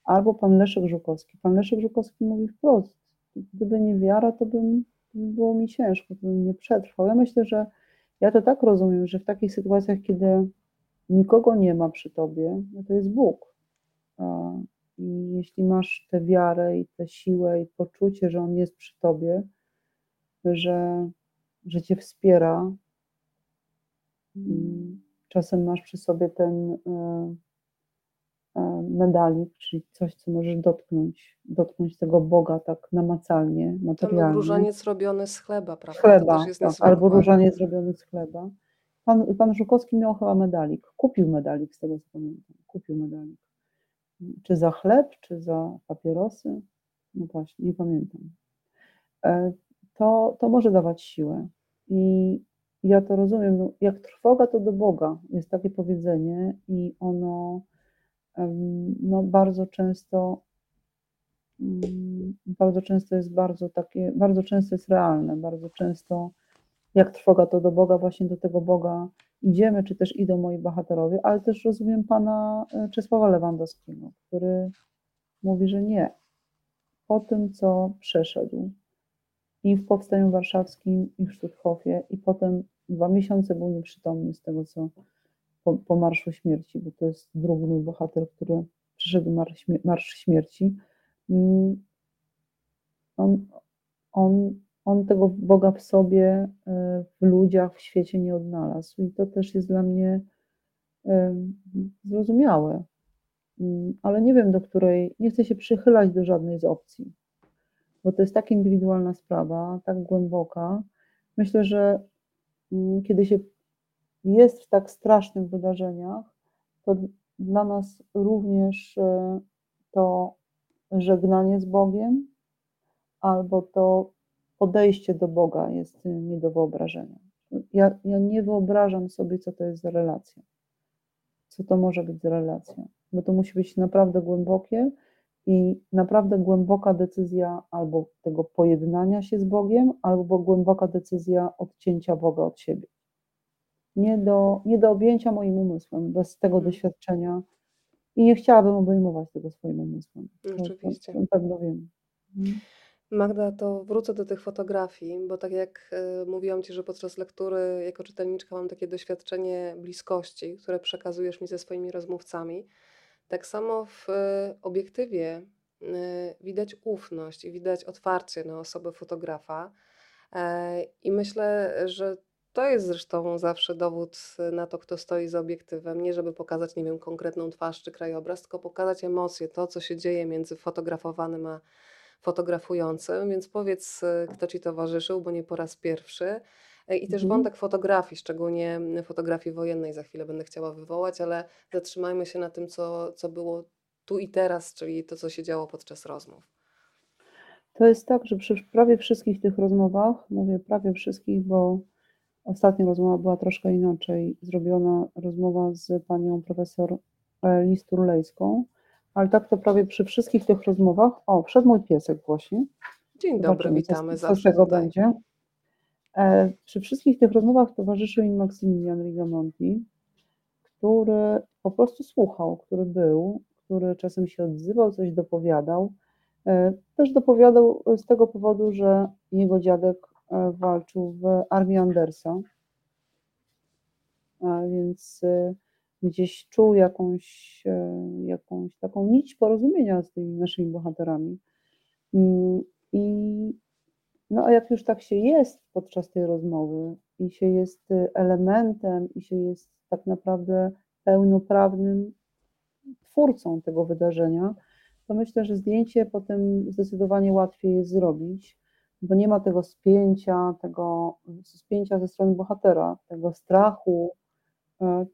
albo pan Leszek Żukowski. Pan Leszek Żukowski mówi wprost, gdyby nie wiara, to bym, by było mi ciężko, to bym nie przetrwał. Ja myślę, że ja to tak rozumiem, że w takich sytuacjach, kiedy nikogo nie ma przy tobie, no to jest Bóg. I jeśli masz tę wiarę i tę siłę i poczucie, że On jest przy tobie, że, że cię wspiera, mm, czasem masz przy sobie ten e, medalik, czyli coś, co możesz dotknąć, dotknąć tego Boga tak namacalnie, Ten materialnie. różaniec robiony z chleba, prawda? Chleba, tak, albo różaniec zrobiony z chleba. Pan, pan Żukowski miał chyba medalik. Kupił medalik, z tego co pamiętam. Kupił medalik. Czy za chleb, czy za papierosy? No właśnie, nie pamiętam. E, To, to może dawać siłę. I ja to rozumiem. No, jak trwoga, to do Boga. Jest takie powiedzenie i ono no, bardzo często mm, bardzo często jest bardzo takie, bardzo często jest realne, bardzo często jak trwoga to do Boga, właśnie do tego Boga idziemy, czy też idą moi bohaterowie, ale też rozumiem pana e, Czesława Lewandowskiego, który mówi, że nie. Po tym, co przeszedł i w Powstaniu Warszawskim, i w Sztuthofie, i potem dwa miesiące był nieprzytomny z tego, co po, po Marszu Śmierci, bo to jest drugi mój bohater, który przeszedł Marsz, Marsz Śmierci. Mm, On, on, on tego Boga w sobie, e, w ludziach, w świecie nie odnalazł. I to też jest dla mnie em, zrozumiałe. Mm, Ale nie wiem, do której, nie chcę się przychylać do żadnej z opcji, bo to jest tak indywidualna sprawa, tak głęboka. Myślę, że mm, kiedy się jest w tak strasznych wydarzeniach, to dla nas również e, to żegnanie z Bogiem albo to podejście do Boga jest e, nie do wyobrażenia. Ja, ja nie wyobrażam sobie, co to jest za relacja. Co to może być za relacja, bo to musi być naprawdę głębokie i naprawdę głęboka decyzja albo tego pojednania się z Bogiem, albo głęboka decyzja odcięcia Boga od siebie nie do, nie do objęcia moim umysłem, bez tego Mhm. doświadczenia. I nie chciałabym obejmować tego swoim umysłem. To- to- Oczywiście. To na pewno wiem. Mhm. Magda, to wrócę do tych fotografii, bo tak jak e, mówiłam Ci, że podczas lektury jako czytelniczka mam takie doświadczenie bliskości, które przekazujesz mi ze swoimi rozmówcami, tak samo w e, obiektywie e, widać ufność i widać otwarcie na osobę fotografa. I myślę, że To jest zresztą zawsze dowód na to, kto stoi za obiektywem. Nie żeby pokazać, nie wiem, konkretną twarz czy krajobraz, tylko pokazać emocje, to co się dzieje między fotografowanym a fotografującym. Więc powiedz, y, kto ci towarzyszył, bo nie po raz pierwszy. E, I też Mhm. wątek fotografii, szczególnie fotografii wojennej za chwilę będę chciała wywołać, ale zatrzymajmy się na tym, co, co było tu i teraz, czyli to, co się działo podczas rozmów. To jest tak, że przy prawie wszystkich tych rozmowach, mówię prawie wszystkich, bo ostatnia rozmowa była troszkę inaczej. Zrobiona, rozmowa z panią profesor Listurlejską, ale tak to prawie przy wszystkich tych rozmowach, o, wszedł mój piesek właśnie, Dzień dobry, zobaczymy, witamy co z tego będzie. E, Przy wszystkich tych rozmowach towarzyszył mi Maksymilian Rigamonti, który po prostu słuchał, który był, który czasem się odzywał, coś dopowiadał. E, Też dopowiadał z tego powodu, że jego dziadek walczył w armii Andersa, a więc e, gdzieś czuł jakąś, e, jakąś taką nić porozumienia z tymi naszymi bohaterami. Mm, I no a jak już tak się jest podczas tej rozmowy i się jest elementem i się jest tak naprawdę pełnoprawnym twórcą tego wydarzenia, to myślę, że zdjęcie potem zdecydowanie łatwiej jest zrobić, bo nie ma tego spięcia, tego spięcia ze strony bohatera, tego strachu, e,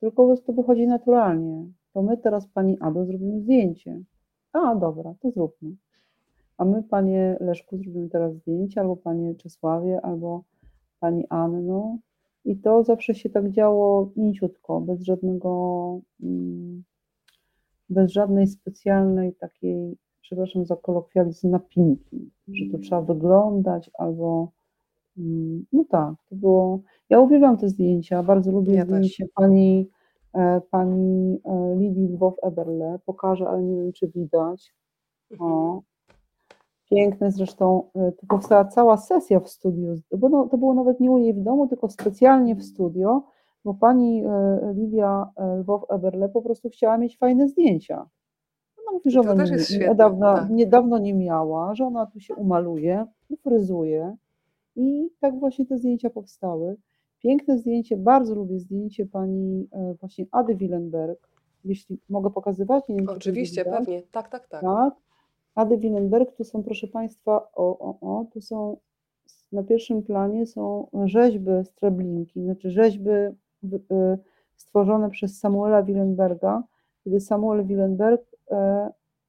tylko prostu wychodzi naturalnie. To my teraz pani Ado zrobimy zdjęcie. A, dobra, to zróbmy. A my, panie Leszku, zrobimy teraz zdjęcie, albo panie Czesławie, albo pani Anno. I to zawsze się tak działo mięciutko, bez żadnego, mm, bez żadnej specjalnej takiej, przepraszam za kolokwializm, napinki, że to trzeba wyglądać, albo mm, no tak, to było. Ja uwielbiam te zdjęcia, bardzo lubię Ja też. zdjęcie pani, e, pani e, Lidii Lwow-Eberle. Pokażę, ale nie wiem, czy widać. O, piękne zresztą. y, Tu powstała cała sesja w studiu, bo no, to było nawet nie u niej w domu, tylko specjalnie w studio, bo pani Lidia Lwow-Eberle po prostu chciała mieć fajne zdjęcia. Ona mówi, że ona nie, świetne, dawno, tak. niedawno nie miała, że ona tu się umaluje, ufryzuje i tak właśnie te zdjęcia powstały. Piękne zdjęcie, bardzo lubię zdjęcie pani y, właśnie Ady Willenberg, jeśli mogę pokazywać, nie wiem, Oczywiście, pewnie. Tak, tak, tak. Tak. Ady Willenberg, tu są, proszę Państwa, o, o, o, tu są na pierwszym planie są rzeźby z Treblinki, znaczy rzeźby y, stworzone przez Samuela Willenberga, kiedy Samuel Willenberg e,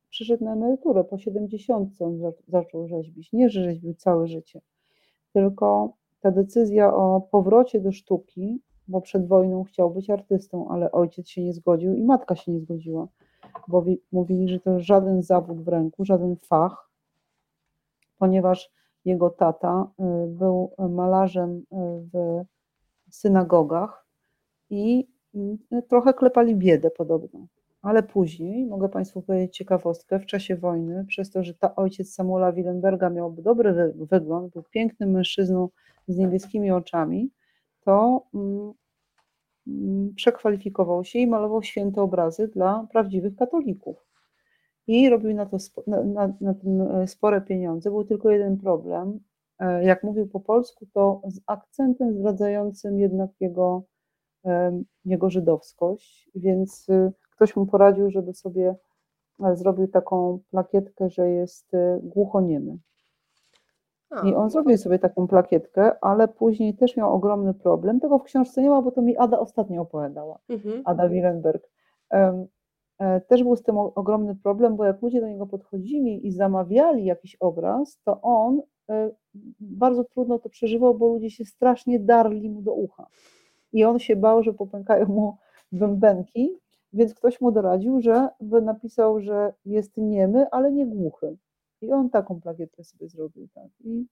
przyszedł na emeryturę po 70 on za- zaczął rzeźbić. Nie, że rzeźbił całe życie, tylko ta decyzja o powrocie do sztuki, bo przed wojną chciał być artystą, ale ojciec się nie zgodził i matka się nie zgodziła bo wi- mówili, że to żaden zawód w ręku, żaden fach, ponieważ jego tata y, był malarzem y, w synagogach i y, trochę klepali biedę podobno. Ale później, mogę Państwu powiedzieć ciekawostkę, w czasie wojny, przez to, że ta ojciec Samuela Willenberga miał dobry wy- wygląd, był pięknym mężczyzną z niebieskimi oczami, to mm, mm, przekwalifikował się i malował święte obrazy dla prawdziwych katolików. I robił na, to, na, na, na tym e, spore pieniądze. Był tylko jeden problem. E, Jak mówił po polsku, to z akcentem zdradzającym jednak jego, jego żydowskość, więc y, ktoś mu poradził, żeby sobie e, zrobił taką plakietkę, że jest e, głuchoniemy. A, I on zrobił sobie taką plakietkę, ale później też miał ogromny problem. Tego w książce nie ma, bo to mi Ada ostatnio opowiadała. mhm. Ada Willenberg. E, Też był z tym ogromny problem, bo jak ludzie do niego podchodzili i zamawiali jakiś obraz, to on bardzo trudno to przeżywał, bo ludzie się strasznie darli mu do ucha. I on się bał, że popękają mu bębenki, więc ktoś mu doradził, że napisał, że jest niemy, ale nie głuchy. I on taką plakietkę sobie zrobił. Tak. I,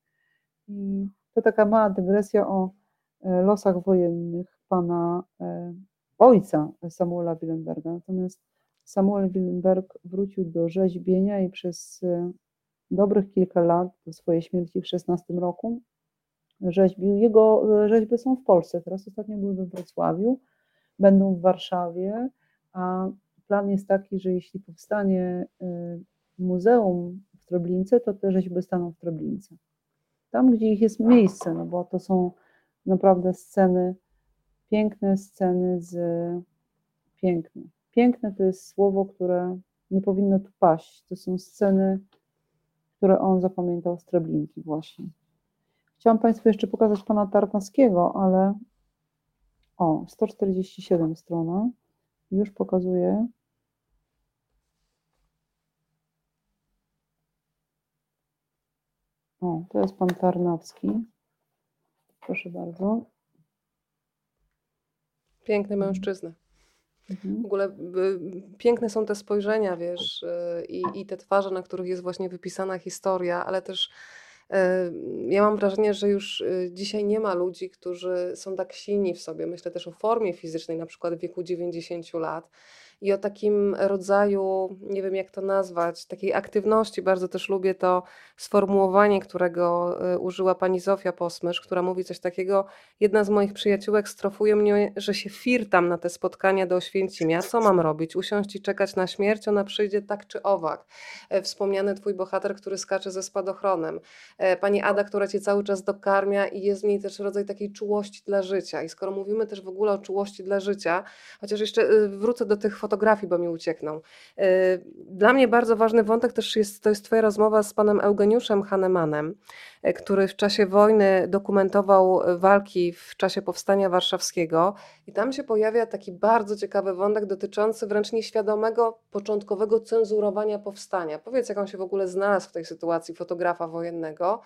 I to taka mała dygresja o e, losach wojennych pana e, ojca Samuela Willenberga. Natomiast Samuel Willenberg wrócił do rzeźbienia i przez e, dobrych kilka lat, do swojej śmierci w 16 roku, rzeźbił. Jego rzeźby są w Polsce. Teraz ostatnio były we Wrocławiu, będą w Warszawie, a plan jest taki, że jeśli powstanie e, muzeum w Treblince, to te rzeźby staną w Treblince. Tam, gdzie ich jest miejsce, no bo to są naprawdę sceny, piękne sceny z piękne. Piękne to jest słowo, które nie powinno tu paść. To są sceny, które on zapamiętał z Treblinki właśnie. Chciałam Państwu jeszcze pokazać pana Tarnowskiego, ale o, 147 strona. Już pokazuję. O, to jest pan Tarnowski. Proszę bardzo. Piękny Mhm. mężczyzna. W Mhm. ogóle y, piękne są te spojrzenia, wiesz, y, i, i te twarze, na których jest właśnie wypisana historia, ale też ja mam wrażenie, że już y, dzisiaj nie ma ludzi, którzy są tak silni w sobie. Myślę też o formie fizycznej, na przykład w wieku 90 lat. I o takim rodzaju, nie wiem jak to nazwać, takiej aktywności. Bardzo też lubię to sformułowanie, którego y, użyła pani Zofia Posmysz, która mówi coś takiego. Jedna z moich przyjaciółek strofuje mnie, że się firtam na te spotkania do Oświęcimia. Co mam robić? Usiąść i czekać na śmierć? Ona przyjdzie tak czy owak. E, Wspomniany twój bohater, który skacze ze spadochronem. E, Pani Ada, która cię cały czas dokarmia i jest w niej też rodzaj takiej czułości dla życia. I skoro mówimy też w ogóle o czułości dla życia, chociaż jeszcze y, wrócę do tych fotografii, bo mi uciekną. Y, Dla mnie bardzo ważny wątek też jest, to jest twoja rozmowa z panem Eugeniuszem Hanemanem, y, który w czasie wojny dokumentował walki w czasie powstania warszawskiego i tam się pojawia taki bardzo ciekawy wątek dotyczący wręcz nieświadomego, początkowego cenzurowania powstania. Powiedz, jak on się w ogóle znalazł w tej sytuacji fotografa wojennego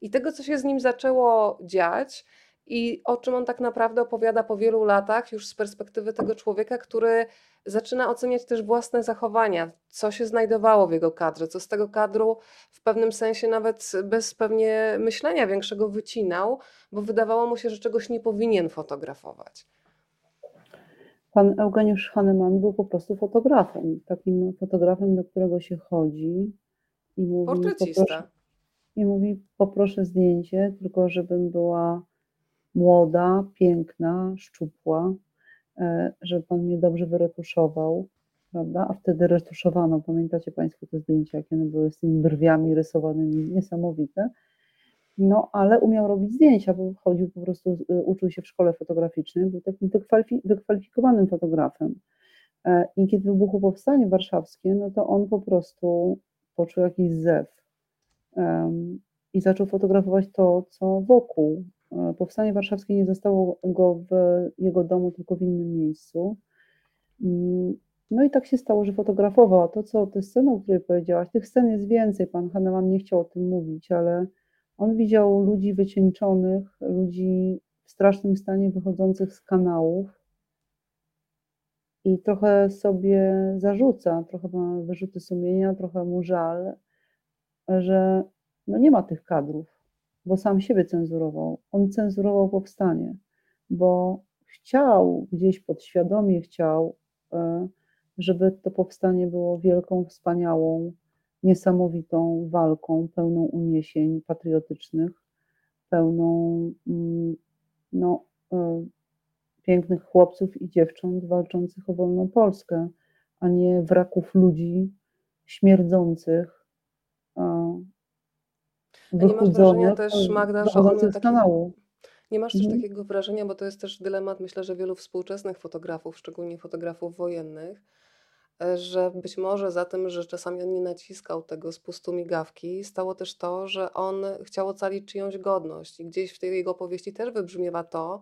i tego, co się z nim zaczęło dziać i o czym on tak naprawdę opowiada po wielu latach, już z perspektywy tego człowieka, który zaczyna oceniać też własne zachowania, co się znajdowało w jego kadrze, co z tego kadru w pewnym sensie nawet bez pewnie myślenia większego wycinał, bo wydawało mu się, że czegoś nie powinien fotografować. Pan Eugeniusz Hahnemann był po prostu fotografem. Takim fotografem, do którego się chodzi i mówi, poproszę, Portrecista. i mówi, poproszę zdjęcie, tylko żebym była młoda, piękna, szczupła, e, żeby pan mnie dobrze wyretuszował, prawda? A wtedy retuszowano, pamiętacie Państwo te zdjęcia, jakie one były z tymi brwiami rysowanymi, niesamowite. No, ale umiał robić zdjęcia, bo chodził po prostu, y, uczył się w szkole fotograficznej, był takim wykwalifi- wykwalifikowanym fotografem. E, I kiedy wybuchło powstanie warszawskie, no to on po prostu poczuł jakiś zew em, i zaczął fotografować to, co wokół. E, Powstanie warszawskie nie zostało go w jego domu, tylko w innym miejscu. No i tak się stało, że fotografował. A to, co te sceny, o której powiedziałaś, tych scen jest więcej. Pan Hahnemann nie chciał o tym mówić, ale on widział ludzi wycieńczonych, ludzi w strasznym stanie wychodzących z kanałów i trochę sobie zarzuca, trochę ma wyrzuty sumienia, trochę mu żal, że no nie ma tych kadrów, bo sam siebie cenzurował. On cenzurował powstanie, bo chciał, gdzieś podświadomie chciał, e, żeby to powstanie było wielką, wspaniałą, niesamowitą walką, pełną uniesień patriotycznych, pełną mm, no, e, pięknych chłopców i dziewcząt walczących o wolną Polskę, a nie wraków ludzi śmierdzących, A nie masz wrażenia też, Magda, że on taki... kanału. Nie masz też Mhm. takiego wrażenia, bo to jest też dylemat, myślę, że wielu współczesnych fotografów, szczególnie fotografów wojennych, e, że być może za tym, że czasami on nie naciskał tego spustu migawki, stało też to, że on chciał ocalić czyjąś godność. I gdzieś w tej jego opowieści też wybrzmiewa to,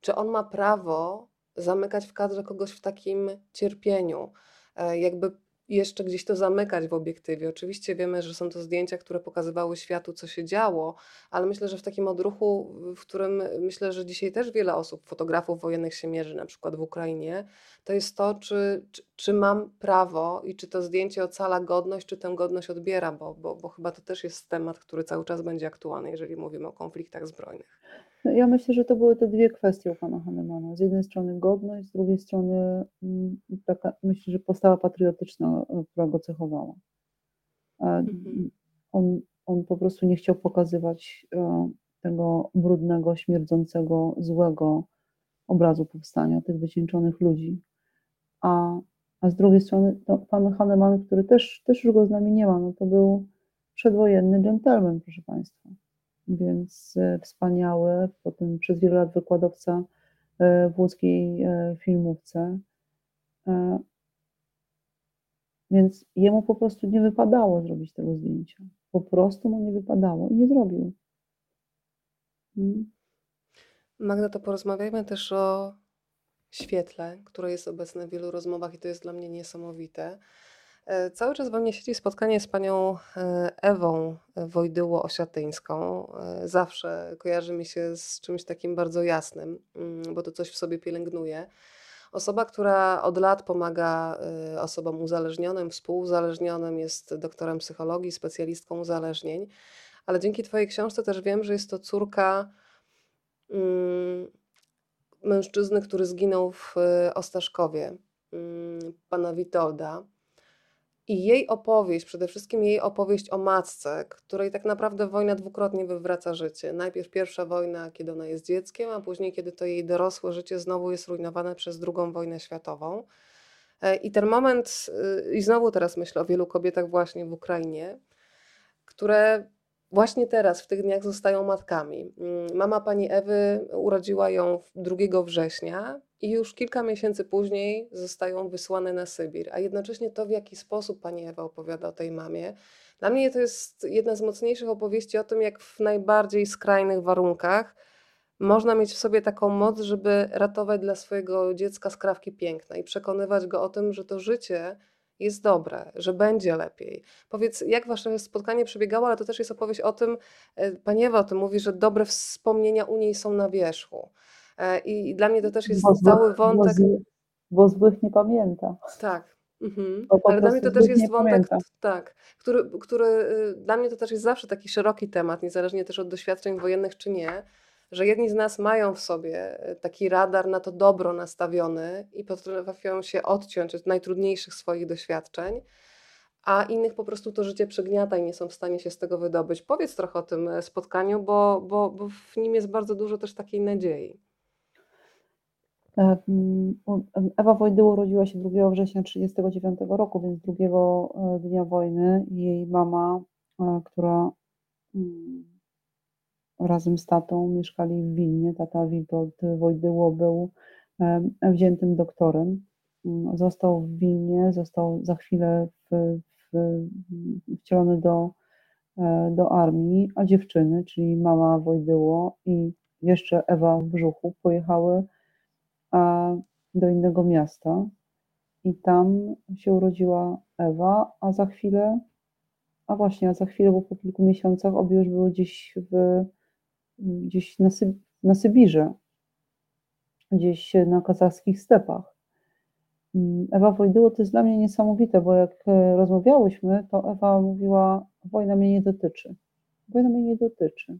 czy on ma prawo zamykać w kadrze kogoś w takim cierpieniu. E, Jakby jeszcze gdzieś to zamykać w obiektywie. Oczywiście wiemy, że są to zdjęcia, które pokazywały światu, co się działo, ale myślę, że w takim odruchu, w którym myślę, że dzisiaj też wiele osób, fotografów wojennych się mierzy, na przykład w Ukrainie, to jest to, czy, czy, czy mam prawo i czy to zdjęcie ocala godność, czy tę godność odbiera, bo, bo, bo chyba to też jest temat, który cały czas będzie aktualny, jeżeli mówimy o konfliktach zbrojnych. No, Ja myślę, że to były te dwie kwestie u pana Hahnemana. Z jednej strony godność, z drugiej strony mm, taka, myślę, że postawa patriotyczna, e, która go cechowała. E, Mhm. On, on po prostu nie chciał pokazywać e, tego brudnego, śmierdzącego, złego obrazu powstania, tych wycieńczonych ludzi. A, a z drugiej strony to pan Hahnemann, który też, też już go z nami nie ma, no to był przedwojenny dżentelmen, proszę Państwa. Więc e, wspaniały. Potem przez wiele lat wykładowca e, w łódzkiej e, filmówce. Więc jemu po prostu nie wypadało zrobić tego zdjęcia. Po prostu mu nie wypadało i nie zrobił. Mm. Magda, to porozmawiajmy też o świetle, które jest obecne w wielu rozmowach i to jest dla mnie niesamowite. E, cały czas we mnie siedzi spotkanie z panią e, Ewą Wojdyło-Osiatyńską. E, zawsze kojarzy mi się z czymś takim bardzo jasnym, mm, bo to coś w sobie pielęgnuje. Osoba, która od lat pomaga osobom uzależnionym, współuzależnionym, jest doktorem psychologii, specjalistką uzależnień, ale dzięki Twojej książce też wiem, że jest to córka mm, mężczyzny, który zginął w Ostaszkowie, mm, pana Witolda. I jej opowieść, przede wszystkim jej opowieść o matce, której tak naprawdę wojna dwukrotnie wywraca życie. Najpierw pierwsza wojna, kiedy ona jest dzieckiem, a później, kiedy to jej dorosłe życie znowu jest rujnowane przez drugą wojnę światową. E, I ten moment, y, i znowu teraz myślę o wielu kobietach właśnie w Ukrainie, które właśnie teraz, w tych dniach zostają matkami. Mm, mama pani Ewy urodziła ją 2 września i już kilka miesięcy później zostają wysłane na Sybir. A jednocześnie to, w jaki sposób pani Ewa opowiada o tej mamie, dla mnie to jest jedna z mocniejszych opowieści o tym, jak w najbardziej skrajnych warunkach można mieć w sobie taką moc, żeby ratować dla swojego dziecka skrawki piękna i przekonywać go o tym, że to życie jest dobre, że będzie lepiej. Powiedz, jak wasze spotkanie przebiegało, ale to też jest opowieść o tym, e, pani Ewa o tym mówi, że dobre wspomnienia u niej są na wierzchu. E, I dla mnie to też jest bo cały wątek. Bo, bo złych nie pamięta. Tak. Mhm. Ale dla mnie to też jest wątek, pamięta. tak, który, który y, dla mnie to też jest zawsze taki szeroki temat, niezależnie też od doświadczeń wojennych czy nie, że jedni z nas mają w sobie e, taki radar na to dobro nastawiony i potrafią się odciąć od najtrudniejszych swoich doświadczeń, a innych po prostu to życie przegniata i nie są w stanie się z tego wydobyć. Powiedz trochę o tym e, spotkaniu, bo, bo, bo w nim jest bardzo dużo też takiej nadziei. E, Ewa Wojdyło urodziła się 2 września 1939 roku, więc drugiego dnia wojny. Jej mama, która mm, razem z tatą mieszkali w Wilnie. Tata Witold Wojdyło był wziętym doktorem. Mm, został w Wilnie, został za chwilę w, w, wcielony do, e, do armii, a dziewczyny, czyli mama Wojdyło i jeszcze Ewa w brzuchu, pojechały do innego miasta i tam się urodziła Ewa, a za chwilę, a właśnie, a za chwilę, bo po kilku miesiącach obie już były gdzieś w gdzieś na, Syb na Sybirze, gdzieś na kazachskich stepach. Ewa Wojdyło to jest dla mnie niesamowite, bo jak e, rozmawiałyśmy, to Ewa mówiła, wojna mnie nie dotyczy. Wojna mnie nie dotyczy.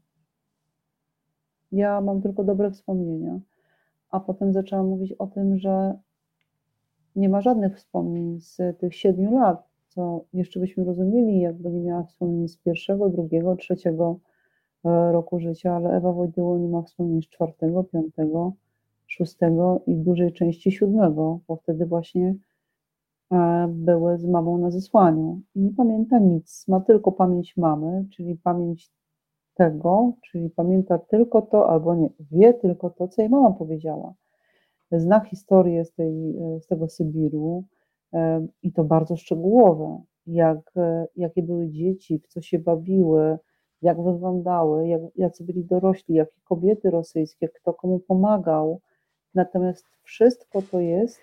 Ja mam tylko dobre wspomnienia. A potem zaczęłam mówić o tym, że nie ma żadnych wspomnień z tych siedmiu lat, co jeszcze byśmy rozumieli, jakby nie miała wspomnień z pierwszego, drugiego, trzeciego E, roku życia, ale Ewa Wojdyło nie ma wspomnień z czwartego, piątego, szóstego i dużej części siódmego, bo wtedy właśnie e, były z mamą na zesłaniu. I nie pamięta nic, ma tylko pamięć mamy, czyli pamięć tego, czyli pamięta tylko to, albo nie, wie tylko to, co jej mama powiedziała. Zna historię z, tej, e, z tego Sybiru i to bardzo szczegółowe, jak, jakie były dzieci, w co się bawiły, jak wyglądały, jak, jacy byli dorośli, jakie kobiety rosyjskie, kto komu pomagał. Natomiast wszystko to jest,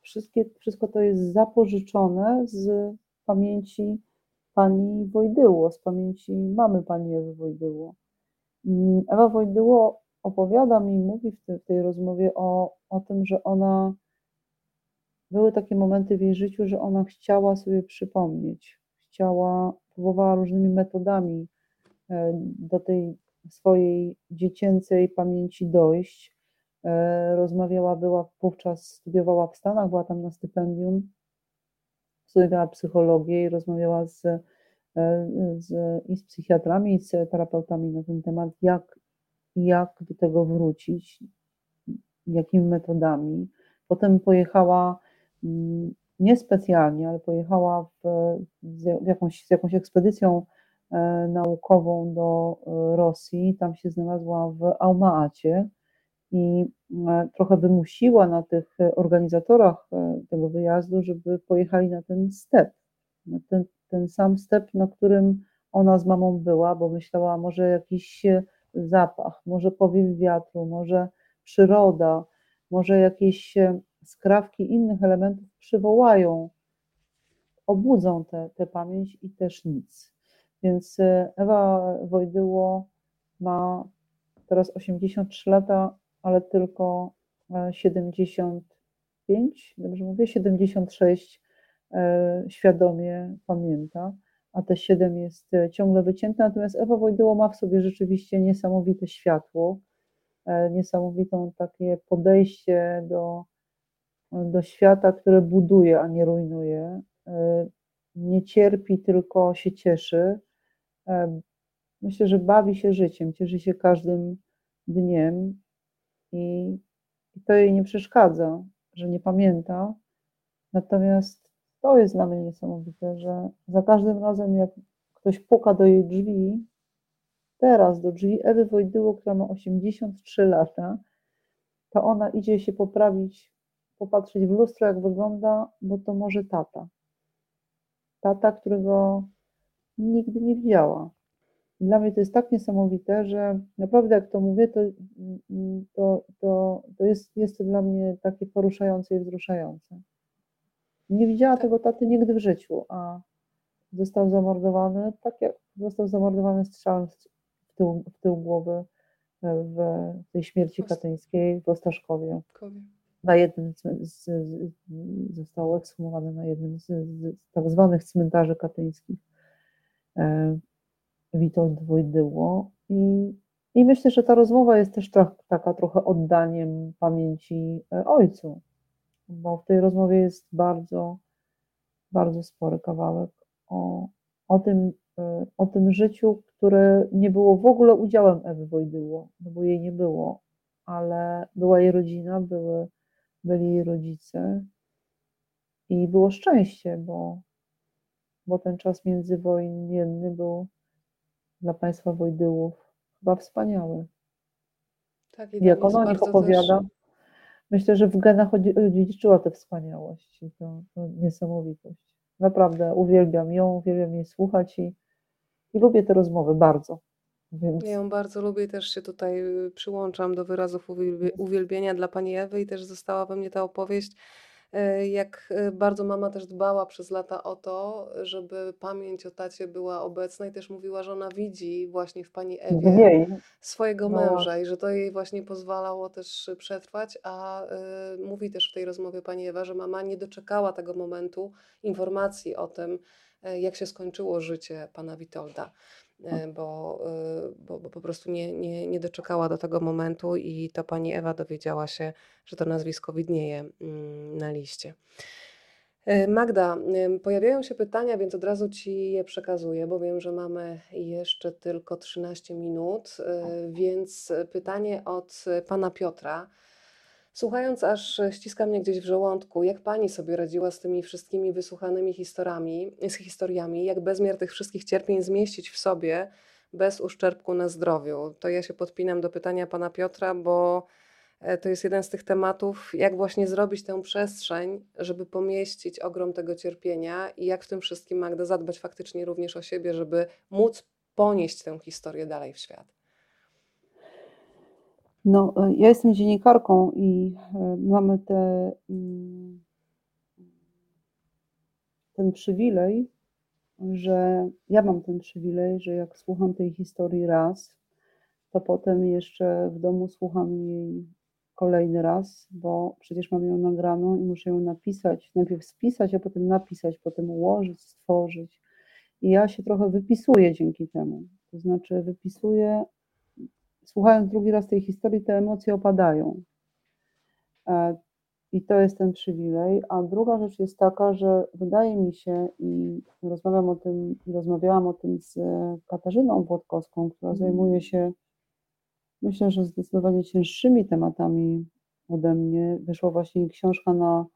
wszystkie, wszystko to jest zapożyczone z pamięci pani Wojdyło, z pamięci mamy pani Ewy Wojdyło. Mm, Ewa Wojdyło opowiada mi, mówi w, te, w tej rozmowie o, o tym, że ona, były takie momenty w jej życiu, że ona chciała sobie przypomnieć, chciała próbowała różnymi metodami e, do tej swojej dziecięcej pamięci dojść. E, rozmawiała, była wówczas, studiowała w Stanach, była tam na stypendium, studiowała psychologię i rozmawiała z, e, z, i z psychiatrami, i z terapeutami na ten temat, jak, jak do tego wrócić, jakimi metodami. Potem pojechała mm, niespecjalnie, ale pojechała w, z, jakąś, z jakąś ekspedycją e, naukową do e, Rosji. Tam się znalazła w Almaacie i e, trochę wymusiła na tych organizatorach tego wyjazdu, żeby pojechali na ten step, na ten, ten sam step, na którym ona z mamą była, bo myślała, może jakiś zapach, może powiew wiatru, może przyroda, może jakieś skrawki innych elementów przywołają, obudzą tę pamięć i też nic. Więc e, Ewa Wojdyło ma teraz 83 lata, ale tylko 75, e, dobrze mówię, 76 e, świadomie pamięta, a te 7 jest ciągle wycięte. Natomiast Ewa Wojdyło ma w sobie rzeczywiście niesamowite światło, niesamowitą takie podejście do, do świata, które buduje, a nie rujnuje. Nie cierpi, tylko się cieszy myślę, że bawi się życiem, cieszy się każdym dniem i, i to jej nie przeszkadza, że nie pamięta. Natomiast to jest dla mnie niesamowite, że za każdym razem, jak ktoś puka do jej drzwi, teraz do drzwi Ewy Wojdyło, która ma 83 lata, to ona idzie się poprawić, popatrzeć w lustro, jak wygląda, bo to może tata. Tata, którego nigdy nie widziała. Dla mnie to jest tak niesamowite, że naprawdę jak to mówię, to, to, to, to jest, jest to dla mnie takie poruszające i wzruszające. Nie widziała tego taty nigdy w życiu, a został zamordowany, tak jak został zamordowany strzałem w tył, w tył głowy w tej śmierci katyńskiej w Ostaszkowie. Na jednym z, został ekshumowany na jednym z, z tak zwanych cmentarzy katyńskich. Witold Wojdyło i, i myślę, że ta rozmowa jest też taka trochę oddaniem pamięci e, ojcu, bo w tej rozmowie jest bardzo, bardzo spory kawałek o, o, tym, e, o tym życiu, które nie było w ogóle udziałem Ewy Wojdyło, no bo jej nie było, ale była jej rodzina, były, byli jej rodzice i było szczęście, bo bo ten czas międzywojenny był dla państwa Wojdyłów chyba wspaniały. Tak, i Jak ona o nich opowiada, też... myślę, że w genach odziedziczyła tę wspaniałość i tę, niesamowitość. Naprawdę uwielbiam ją, uwielbiam jej słuchać i, i lubię te rozmowy bardzo. Więc... Ja ją bardzo lubię, też się tutaj y, przyłączam do wyrazów uwielbienia dla pani Ewy i też została we mnie ta opowieść jak e, bardzo mama też dbała przez lata o to, żeby pamięć o tacie była obecna i też mówiła, że ona widzi właśnie w pani Ewie swojego no męża i że to jej właśnie pozwalało też przetrwać, a y, mówi też w tej rozmowie pani Ewa, że mama nie doczekała tego momentu informacji o tym, jak się skończyło życie pana Witolda. E, bo, e, bo, bo po prostu nie, nie, nie doczekała do tego momentu i to pani Ewa dowiedziała się, że to nazwisko widnieje mm, na liście. E, Magda, pojawiają się pytania, więc od razu Ci je przekazuję, bo wiem, że mamy jeszcze tylko 13 minut, więc pytanie od pana Piotra. Słuchając, aż ściska mnie gdzieś w żołądku, jak pani sobie radziła z tymi wszystkimi wysłuchanymi historiami, z historiami, jak bezmiar tych wszystkich cierpień zmieścić w sobie bez uszczerbku na zdrowiu. To ja się podpinam do pytania pana Piotra, bo e, to jest jeden z tych tematów, jak właśnie zrobić tę przestrzeń, żeby pomieścić ogrom tego cierpienia i jak w tym wszystkim Magda zadbać faktycznie również o siebie, żeby móc ponieść tę historię dalej w świat. No, e, ja jestem dziennikarką i e, mamy te, mm, ten przywilej, że ja mam ten przywilej, że jak słucham tej historii raz, to potem jeszcze w domu słucham jej kolejny raz, bo przecież mam ją nagraną i muszę ją napisać, najpierw spisać, a potem napisać, potem ułożyć, stworzyć. I ja się trochę wypisuję dzięki temu. To znaczy wypisuję słuchając drugi raz tej historii, te emocje opadają. E, I to jest ten przywilej. A druga rzecz jest taka, że wydaje mi się, i rozmawiam o tym, rozmawiałam o tym z Katarzyną Włodkowską, która mhm. zajmuje się, myślę, że zdecydowanie cięższymi tematami ode mnie. Wyszła właśnie książka na,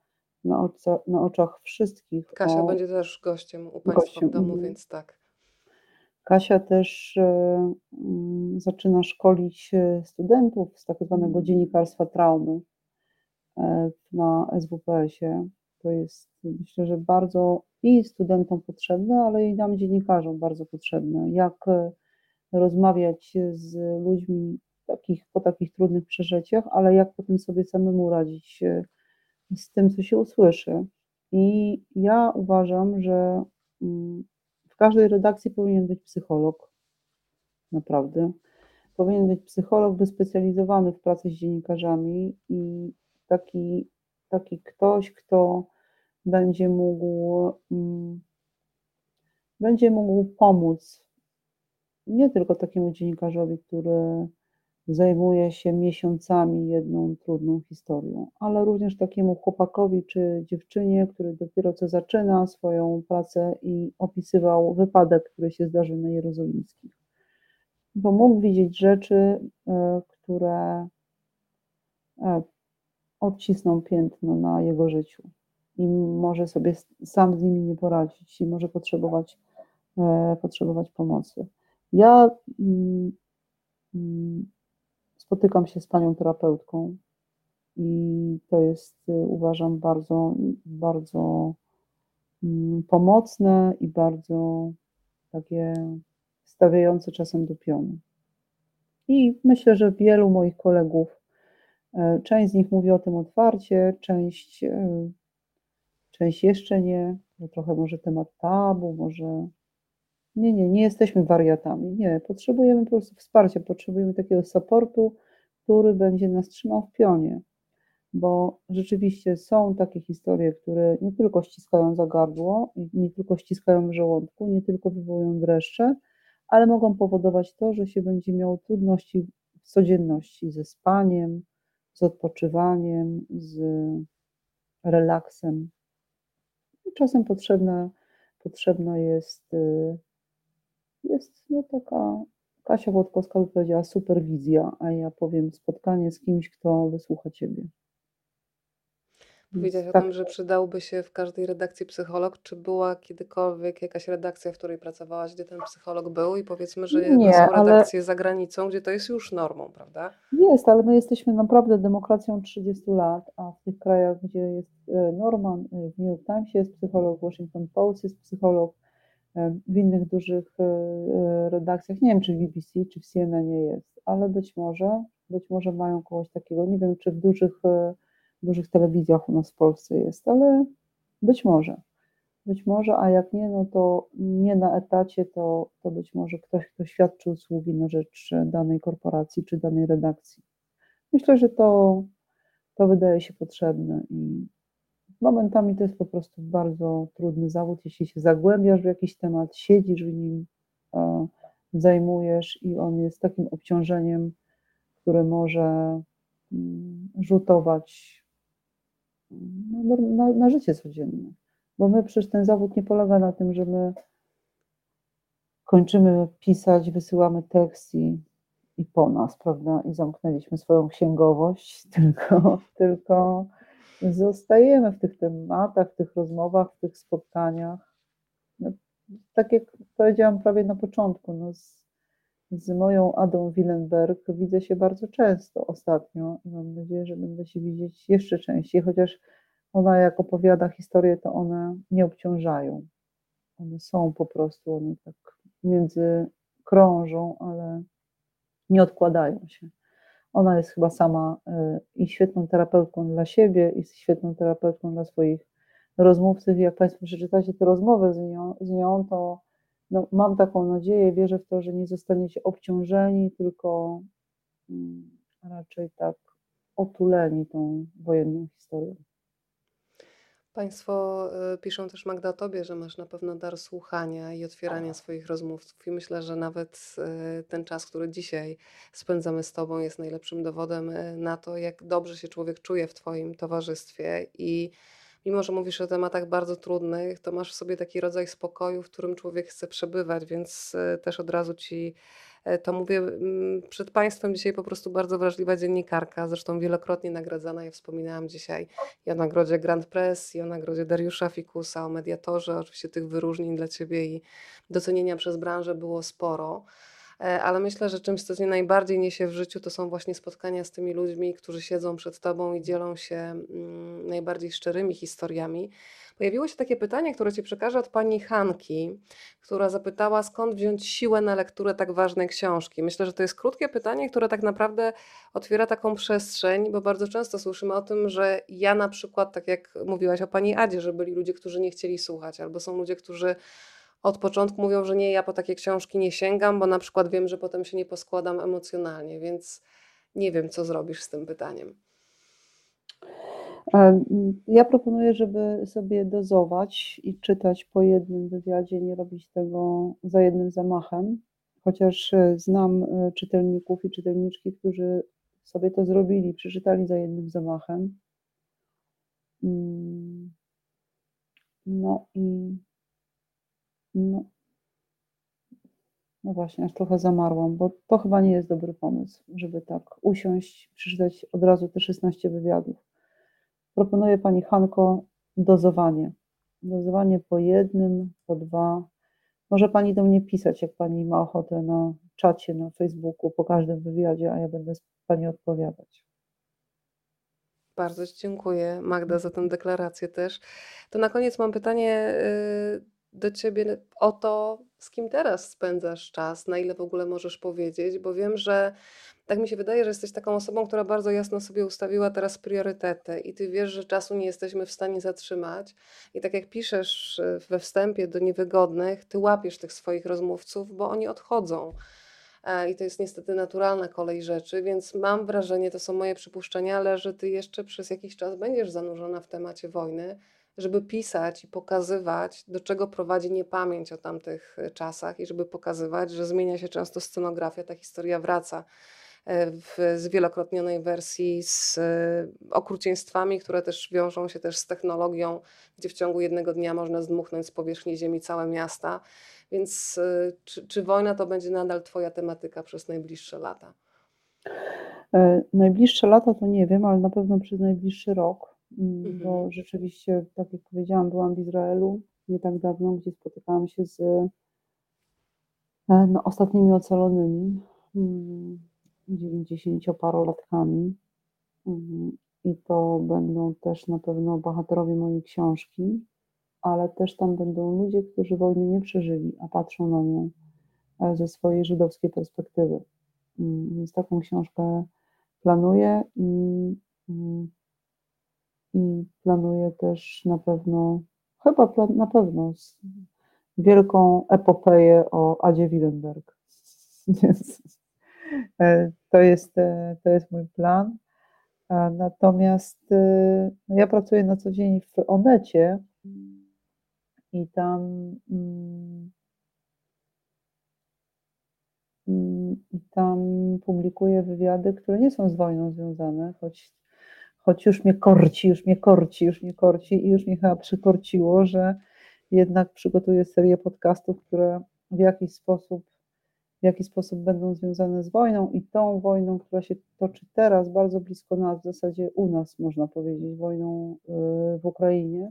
na, oca, na oczach wszystkich. Kasia o, będzie też gościem u Państwa gościem. w domu, mhm. więc tak. Kasia też, e, mm, zaczyna szkolić, e, studentów z tak zwanego dziennikarstwa traumy, e, na SWPS-ie. To jest, myślę, że bardzo i studentom potrzebne, ale i nam dziennikarzom bardzo potrzebne. Jak, rozmawiać z ludźmi takich po takich trudnych przeżyciach, ale jak potem sobie samemu radzić, z tym, co się usłyszy. I ja uważam, że, mm, każdej redakcji powinien być psycholog. Naprawdę. Powinien być psycholog wyspecjalizowany w pracy z dziennikarzami i taki taki ktoś, kto będzie mógł, mm będzie mógł pomóc nie tylko takiemu dziennikarzowi, który zajmuje się miesiącami jedną trudną historią, ale również takiemu chłopakowi czy dziewczynie, który dopiero co zaczyna swoją pracę i opisywał wypadek, który się zdarzył na Jerozolimskich. Bo mógł widzieć rzeczy, e, które e, odcisną piętno na jego życiu i może sobie sam z nimi nie poradzić i może potrzebować, e, potrzebować pomocy. Ja mm, mm, spotykam się z panią terapeutką i to jest, y, uważam, bardzo, bardzo mm, pomocne i bardzo takie stawiające czasem do pionu. I myślę, że wielu moich kolegów, e, część z nich mówi o tym otwarcie, część, e, część jeszcze nie, trochę może temat tabu, może nie, nie, nie jesteśmy wariatami. Nie, potrzebujemy po prostu wsparcia, potrzebujemy takiego supportu, który będzie nas trzymał w pionie. Bo rzeczywiście są takie historie, które nie tylko ściskają za gardło, nie tylko ściskają w żołądku, nie tylko wywołują dreszcze, ale mogą powodować to, że się będzie miało trudności w codzienności ze spaniem, z odpoczywaniem, z relaksem. I czasem potrzebna, potrzebna jest y, jest no taka, Kasia Włodkowska by powiedziała superwizja, a ja powiem spotkanie z kimś, kto wysłucha Ciebie. Powiedziałaś o tak. tym, że przydałby się w każdej redakcji psycholog. Czy była kiedykolwiek jakaś redakcja, w której pracowałaś, gdzie ten psycholog był i powiedzmy, że Nie, są redakcje ale... za granicą, gdzie to jest już normą, prawda? Jest, ale my jesteśmy naprawdę demokracją 30 lat, a w tych krajach, gdzie jest e, norma, e, w New York Timesie jest psycholog, w Washington Post jest psycholog, w innych dużych e, e, redakcjach, nie wiem czy w BBC, czy w CNN nie jest, ale być może, być może mają kogoś takiego. Nie wiem, czy w dużych, e, dużych telewizjach u nas w Polsce jest, ale być może. Być może, a jak nie, no to nie na etacie, to, to być może ktoś, kto świadczy usługi na rzecz danej korporacji czy danej redakcji. Myślę, że to, to wydaje się potrzebne i Momentami to jest po prostu bardzo trudny zawód, jeśli się zagłębiasz w jakiś temat, siedzisz w nim, zajmujesz i on jest takim obciążeniem, które może mm, rzutować na, na, na życie codzienne. Bo my przecież ten zawód nie polega na tym, że my kończymy pisać, wysyłamy tekst i, i po nas, prawda? I zamknęliśmy swoją księgowość, tylko, tylko zostajemy w tych tematach, w tych rozmowach, w tych spotkaniach. No, tak jak powiedziałam prawie na początku, no z, z moją Adą Willenberg widzę się bardzo często ostatnio i mam nadzieję, że będę się widzieć jeszcze częściej, chociaż ona jak opowiada historię, to one nie obciążają. One są po prostu, one tak między krążą, ale nie odkładają się. Ona jest chyba sama y, i świetną terapeutką dla siebie, i świetną terapeutką dla swoich rozmówców. Jak Państwo przeczytacie tę rozmowę z nią, z nią to no, mam taką nadzieję, wierzę w to, że nie zostaniecie obciążeni, tylko mm, raczej tak otuleni tą wojenną historią. Państwo y, piszą też Magda o tobie, że masz na pewno dar słuchania i otwierania swoich rozmówców. I myślę, że nawet y, ten czas, który dzisiaj spędzamy z Tobą, jest najlepszym dowodem y, na to, jak dobrze się człowiek czuje w Twoim towarzystwie. I mimo, że mówisz o tematach bardzo trudnych, to masz w sobie taki rodzaj spokoju, w którym człowiek chce przebywać, więc też od razu Ci to mówię mm, przed Państwem dzisiaj po prostu bardzo wrażliwa dziennikarka, zresztą wielokrotnie nagradzana. Ja wspominałam dzisiaj i o nagrodzie Grand Press, i o nagrodzie Dariusza Fikusa, o mediatorze. Oczywiście tych wyróżnień dla Ciebie i docenienia przez branżę było sporo. E, ale myślę, że czymś, co mnie najbardziej niesie w życiu, to są właśnie spotkania z tymi ludźmi, którzy siedzą przed tobą i dzielą się mm, najbardziej szczerymi historiami. Pojawiło się takie pytanie, które ci przekażę od pani Hanki, która zapytała, skąd wziąć siłę na lekturę tak ważnej książki. Myślę, że to jest krótkie pytanie, które tak naprawdę otwiera taką przestrzeń, bo bardzo często słyszymy o tym, że ja na przykład, tak jak mówiłaś o pani Adzie, że byli ludzie, którzy nie chcieli słuchać, albo są ludzie, którzy od początku mówią, że nie, ja po takie książki nie sięgam, bo na przykład wiem, że potem się nie poskładam emocjonalnie, więc nie wiem, co zrobisz z tym pytaniem. Ja proponuję, żeby sobie dozować i czytać po jednym wywiadzie, nie robić tego za jednym zamachem, chociaż e, znam e, czytelników i czytelniczki, którzy sobie to zrobili, przeczytali za jednym zamachem. Mm. No i no, no właśnie, aż trochę zamarłam, bo to chyba nie jest dobry pomysł, żeby tak usiąść, przeczytać od razu te 16 wywiadów. Proponuję Pani Hanko dozowanie. Dozowanie po jednym, po dwa. Może Pani do mnie pisać, jak Pani ma ochotę na czacie, na Facebooku, po każdym wywiadzie, a ja będę Pani odpowiadać. Bardzo Ci dziękuję, Magda, za tę deklarację też. To na koniec mam pytanie. Yy do ciebie o to, z kim teraz spędzasz czas, na ile w ogóle możesz powiedzieć, bo wiem, że tak mi się wydaje, że jesteś taką osobą, która bardzo jasno sobie ustawiła teraz priorytety i ty wiesz, że czasu nie jesteśmy w stanie zatrzymać. I tak jak piszesz e, we wstępie do niewygodnych, ty łapiesz tych swoich rozmówców, bo oni odchodzą. E, I to jest niestety naturalna kolej rzeczy, więc mam wrażenie, to są moje przypuszczenia, ale że ty jeszcze przez jakiś czas będziesz zanurzona w temacie wojny żeby pisać i pokazywać, do czego prowadzi niepamięć o tamtych e, czasach i żeby pokazywać, że zmienia się często scenografia, ta historia wraca w zwielokrotnionej wersji z e, okrucieństwami, które też wiążą się też z technologią, gdzie w ciągu jednego dnia można zdmuchnąć z powierzchni ziemi całe miasta. Więc czy, czy wojna to będzie nadal Twoja tematyka przez najbliższe lata? Najbliższe lata to nie wiem, ale na pewno przez najbliższy rok Mhm. Bo rzeczywiście, tak jak powiedziałam, byłam w Izraelu nie tak dawno, gdzie spotykałam się z e, no, ostatnimi ocalonymi, 90-parolatkami. Mm, mhm. I to będą też na pewno bohaterowie mojej książki, ale też tam będą ludzie, którzy wojny nie przeżyli, a patrzą na nią e, ze swojej żydowskiej perspektywy. Mm, więc taką książkę planuję i mm, i planuję też na pewno, chyba na pewno wielką epopeję o Adzie Willenberg. E, to jest, e, to jest mój plan. Natomiast e, no ja pracuję na co dzień w Onecie i tam mm, i tam publikuję wywiady, które nie są z wojną związane, choć choć już mnie korci, już mnie korci, już mnie korci i już mnie chyba przykorciło, że jednak przygotuję serię podcastów, które w jakiś sposób, w jakiś sposób będą związane z wojną i tą wojną, która się toczy teraz bardzo blisko nas, w zasadzie u nas można powiedzieć, wojną y, w Ukrainie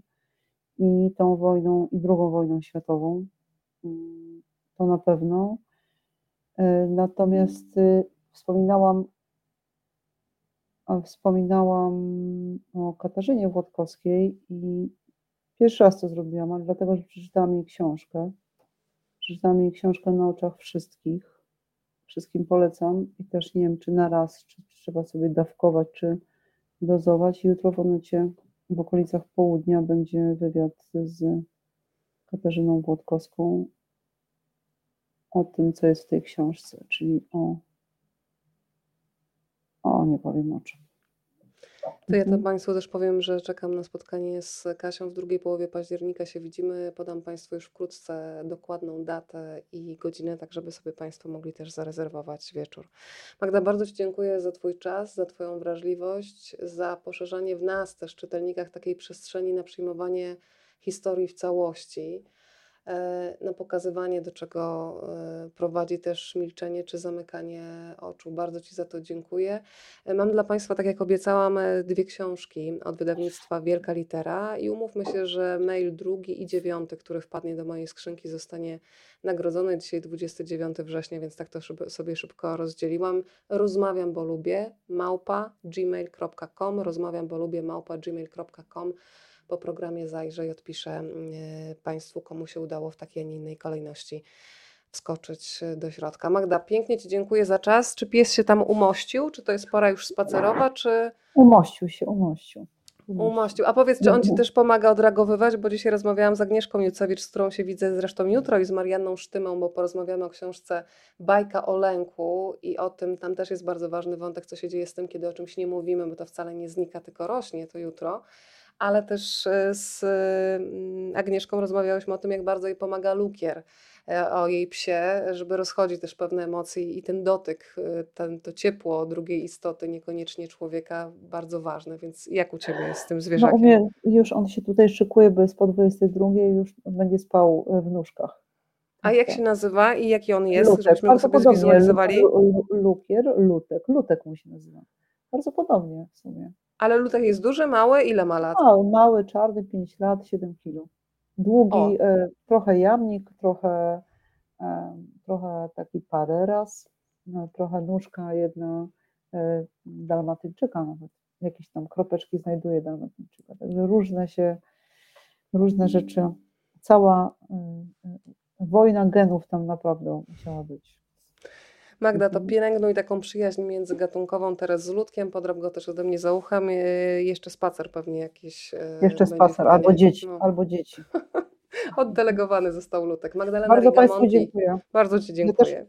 i tą wojną i drugą wojną światową. Y, to na pewno. Y, natomiast wspominałam wspominałam o Katarzynie Włodkowskiej i pierwszy raz to zrobiłam, ale dlatego, że przeczytałam jej książkę. Przeczytałam jej książkę na oczach wszystkich. Wszystkim polecam i też nie wiem, czy na raz, czy trzeba sobie dawkować, czy dozować. Jutro w Onecie w okolicach południa będzie wywiad z Katarzyną Włodkowską o tym, co jest w tej książce, czyli o o, nie powiem o czym. To ja to mhm. Państwu też powiem, że czekam na spotkanie z Kasią w drugiej połowie października się widzimy. Podam Państwu już wkrótce dokładną datę i godzinę, tak żeby sobie Państwo mogli też zarezerwować wieczór. Magda, bardzo Ci dziękuję za Twój czas, za Twoją wrażliwość, za poszerzanie w nas też czytelnikach takiej przestrzeni na przyjmowanie historii w całości. E, na pokazywanie, do czego e, prowadzi też milczenie czy zamykanie oczu. Bardzo Ci za to dziękuję. E, Mam dla Państwa, tak jak obiecałam, dwie książki od wydawnictwa Wielka Litera i umówmy się, że mail drugi i dziewiąty, który wpadnie do mojej skrzynki, zostanie nagrodzony. Dzisiaj 29 września, więc tak to sobie szybko rozdzieliłam. Rozmawiam, bo lubię, małpa gmail.com, rozmawiam, bo lubię, małpa gmail.com. Po programie zajrzę i odpiszę mm, e, Państwu, komu się udało w takiej, a nie innej kolejności wskoczyć e, do środka. Magda, pięknie Ci dziękuję za czas. Czy pies się tam umościł? Czy to jest pora już spacerowa, czy Umościł się, umościł. umościł? A powiedz, czy on Ci też pomaga odreagowywać? Bo dzisiaj rozmawiałam z Agnieszką Jucewicz, z którą się widzę zresztą jutro i z Marianną Sztymą, bo porozmawiamy o książce Bajka o lęku i o tym, tam też jest bardzo ważny wątek, co się dzieje z tym, kiedy o czymś nie mówimy, bo to wcale nie znika, tylko rośnie to jutro. Ale też e, z mm, Agnieszką rozmawiałyśmy o tym, jak bardzo jej pomaga lukier, e, o jej psie, żeby rozchodzić też pewne emocje i ten dotyk, e, ten, to ciepło drugiej istoty, niekoniecznie człowieka, bardzo ważne. Więc jak u Ciebie jest z tym No zwierzakiem? mnie już on się tutaj szykuje, bo jest po 22, już będzie spał w nóżkach. A jak się nazywa i jaki on jest, Lutek, żebyśmy go sobie zwizualizowali? Lu- Lu- Lukier, Lutek, Lutek mu się nazywa. Bardzo podobnie w sumie. Ale Lutek jest duży, mały, ile ma lat? Mały, mały, czarny, 5 lat, 7 kilo. Długi, e, trochę jamnik, trochę, e, trochę taki pareras, no, trochę nóżka jedna e, dalmatyńczyka nawet. Jakieś tam kropeczki znajduje dalmatyńczyka. Także różne się, różne rzeczy. Cała e, e, wojna genów tam naprawdę musiała być. Magda, to pielęgnuj taką przyjaźń międzygatunkową teraz z Ludkiem, podrap go też ode mnie za uchem. Yy, Jeszcze spacer pewnie jakiś yy, Jeszcze spacer, albo dzieci, No, albo dzieci. Oddelegowany został Lutek. Magdalena Bardzo Państwu Rigamonti, dziękuję. bardzo Ci Ja dziękuję.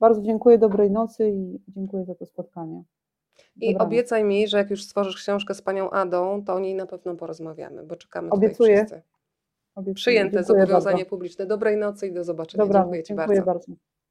Bardzo dziękuję, dobrej nocy i dziękuję za to spotkanie. I obiecaj mi, że jak już stworzysz książkę z panią Adą, to o niej na pewno porozmawiamy, bo czekamy Obiecuję. tutaj wszyscy. Obiecuję. Przyjęte Dziękuję zobowiązanie bardzo. publiczne. Dobrej nocy i do zobaczenia. Dobranoc. Dziękuję Ci Dziękuję bardzo. bardzo.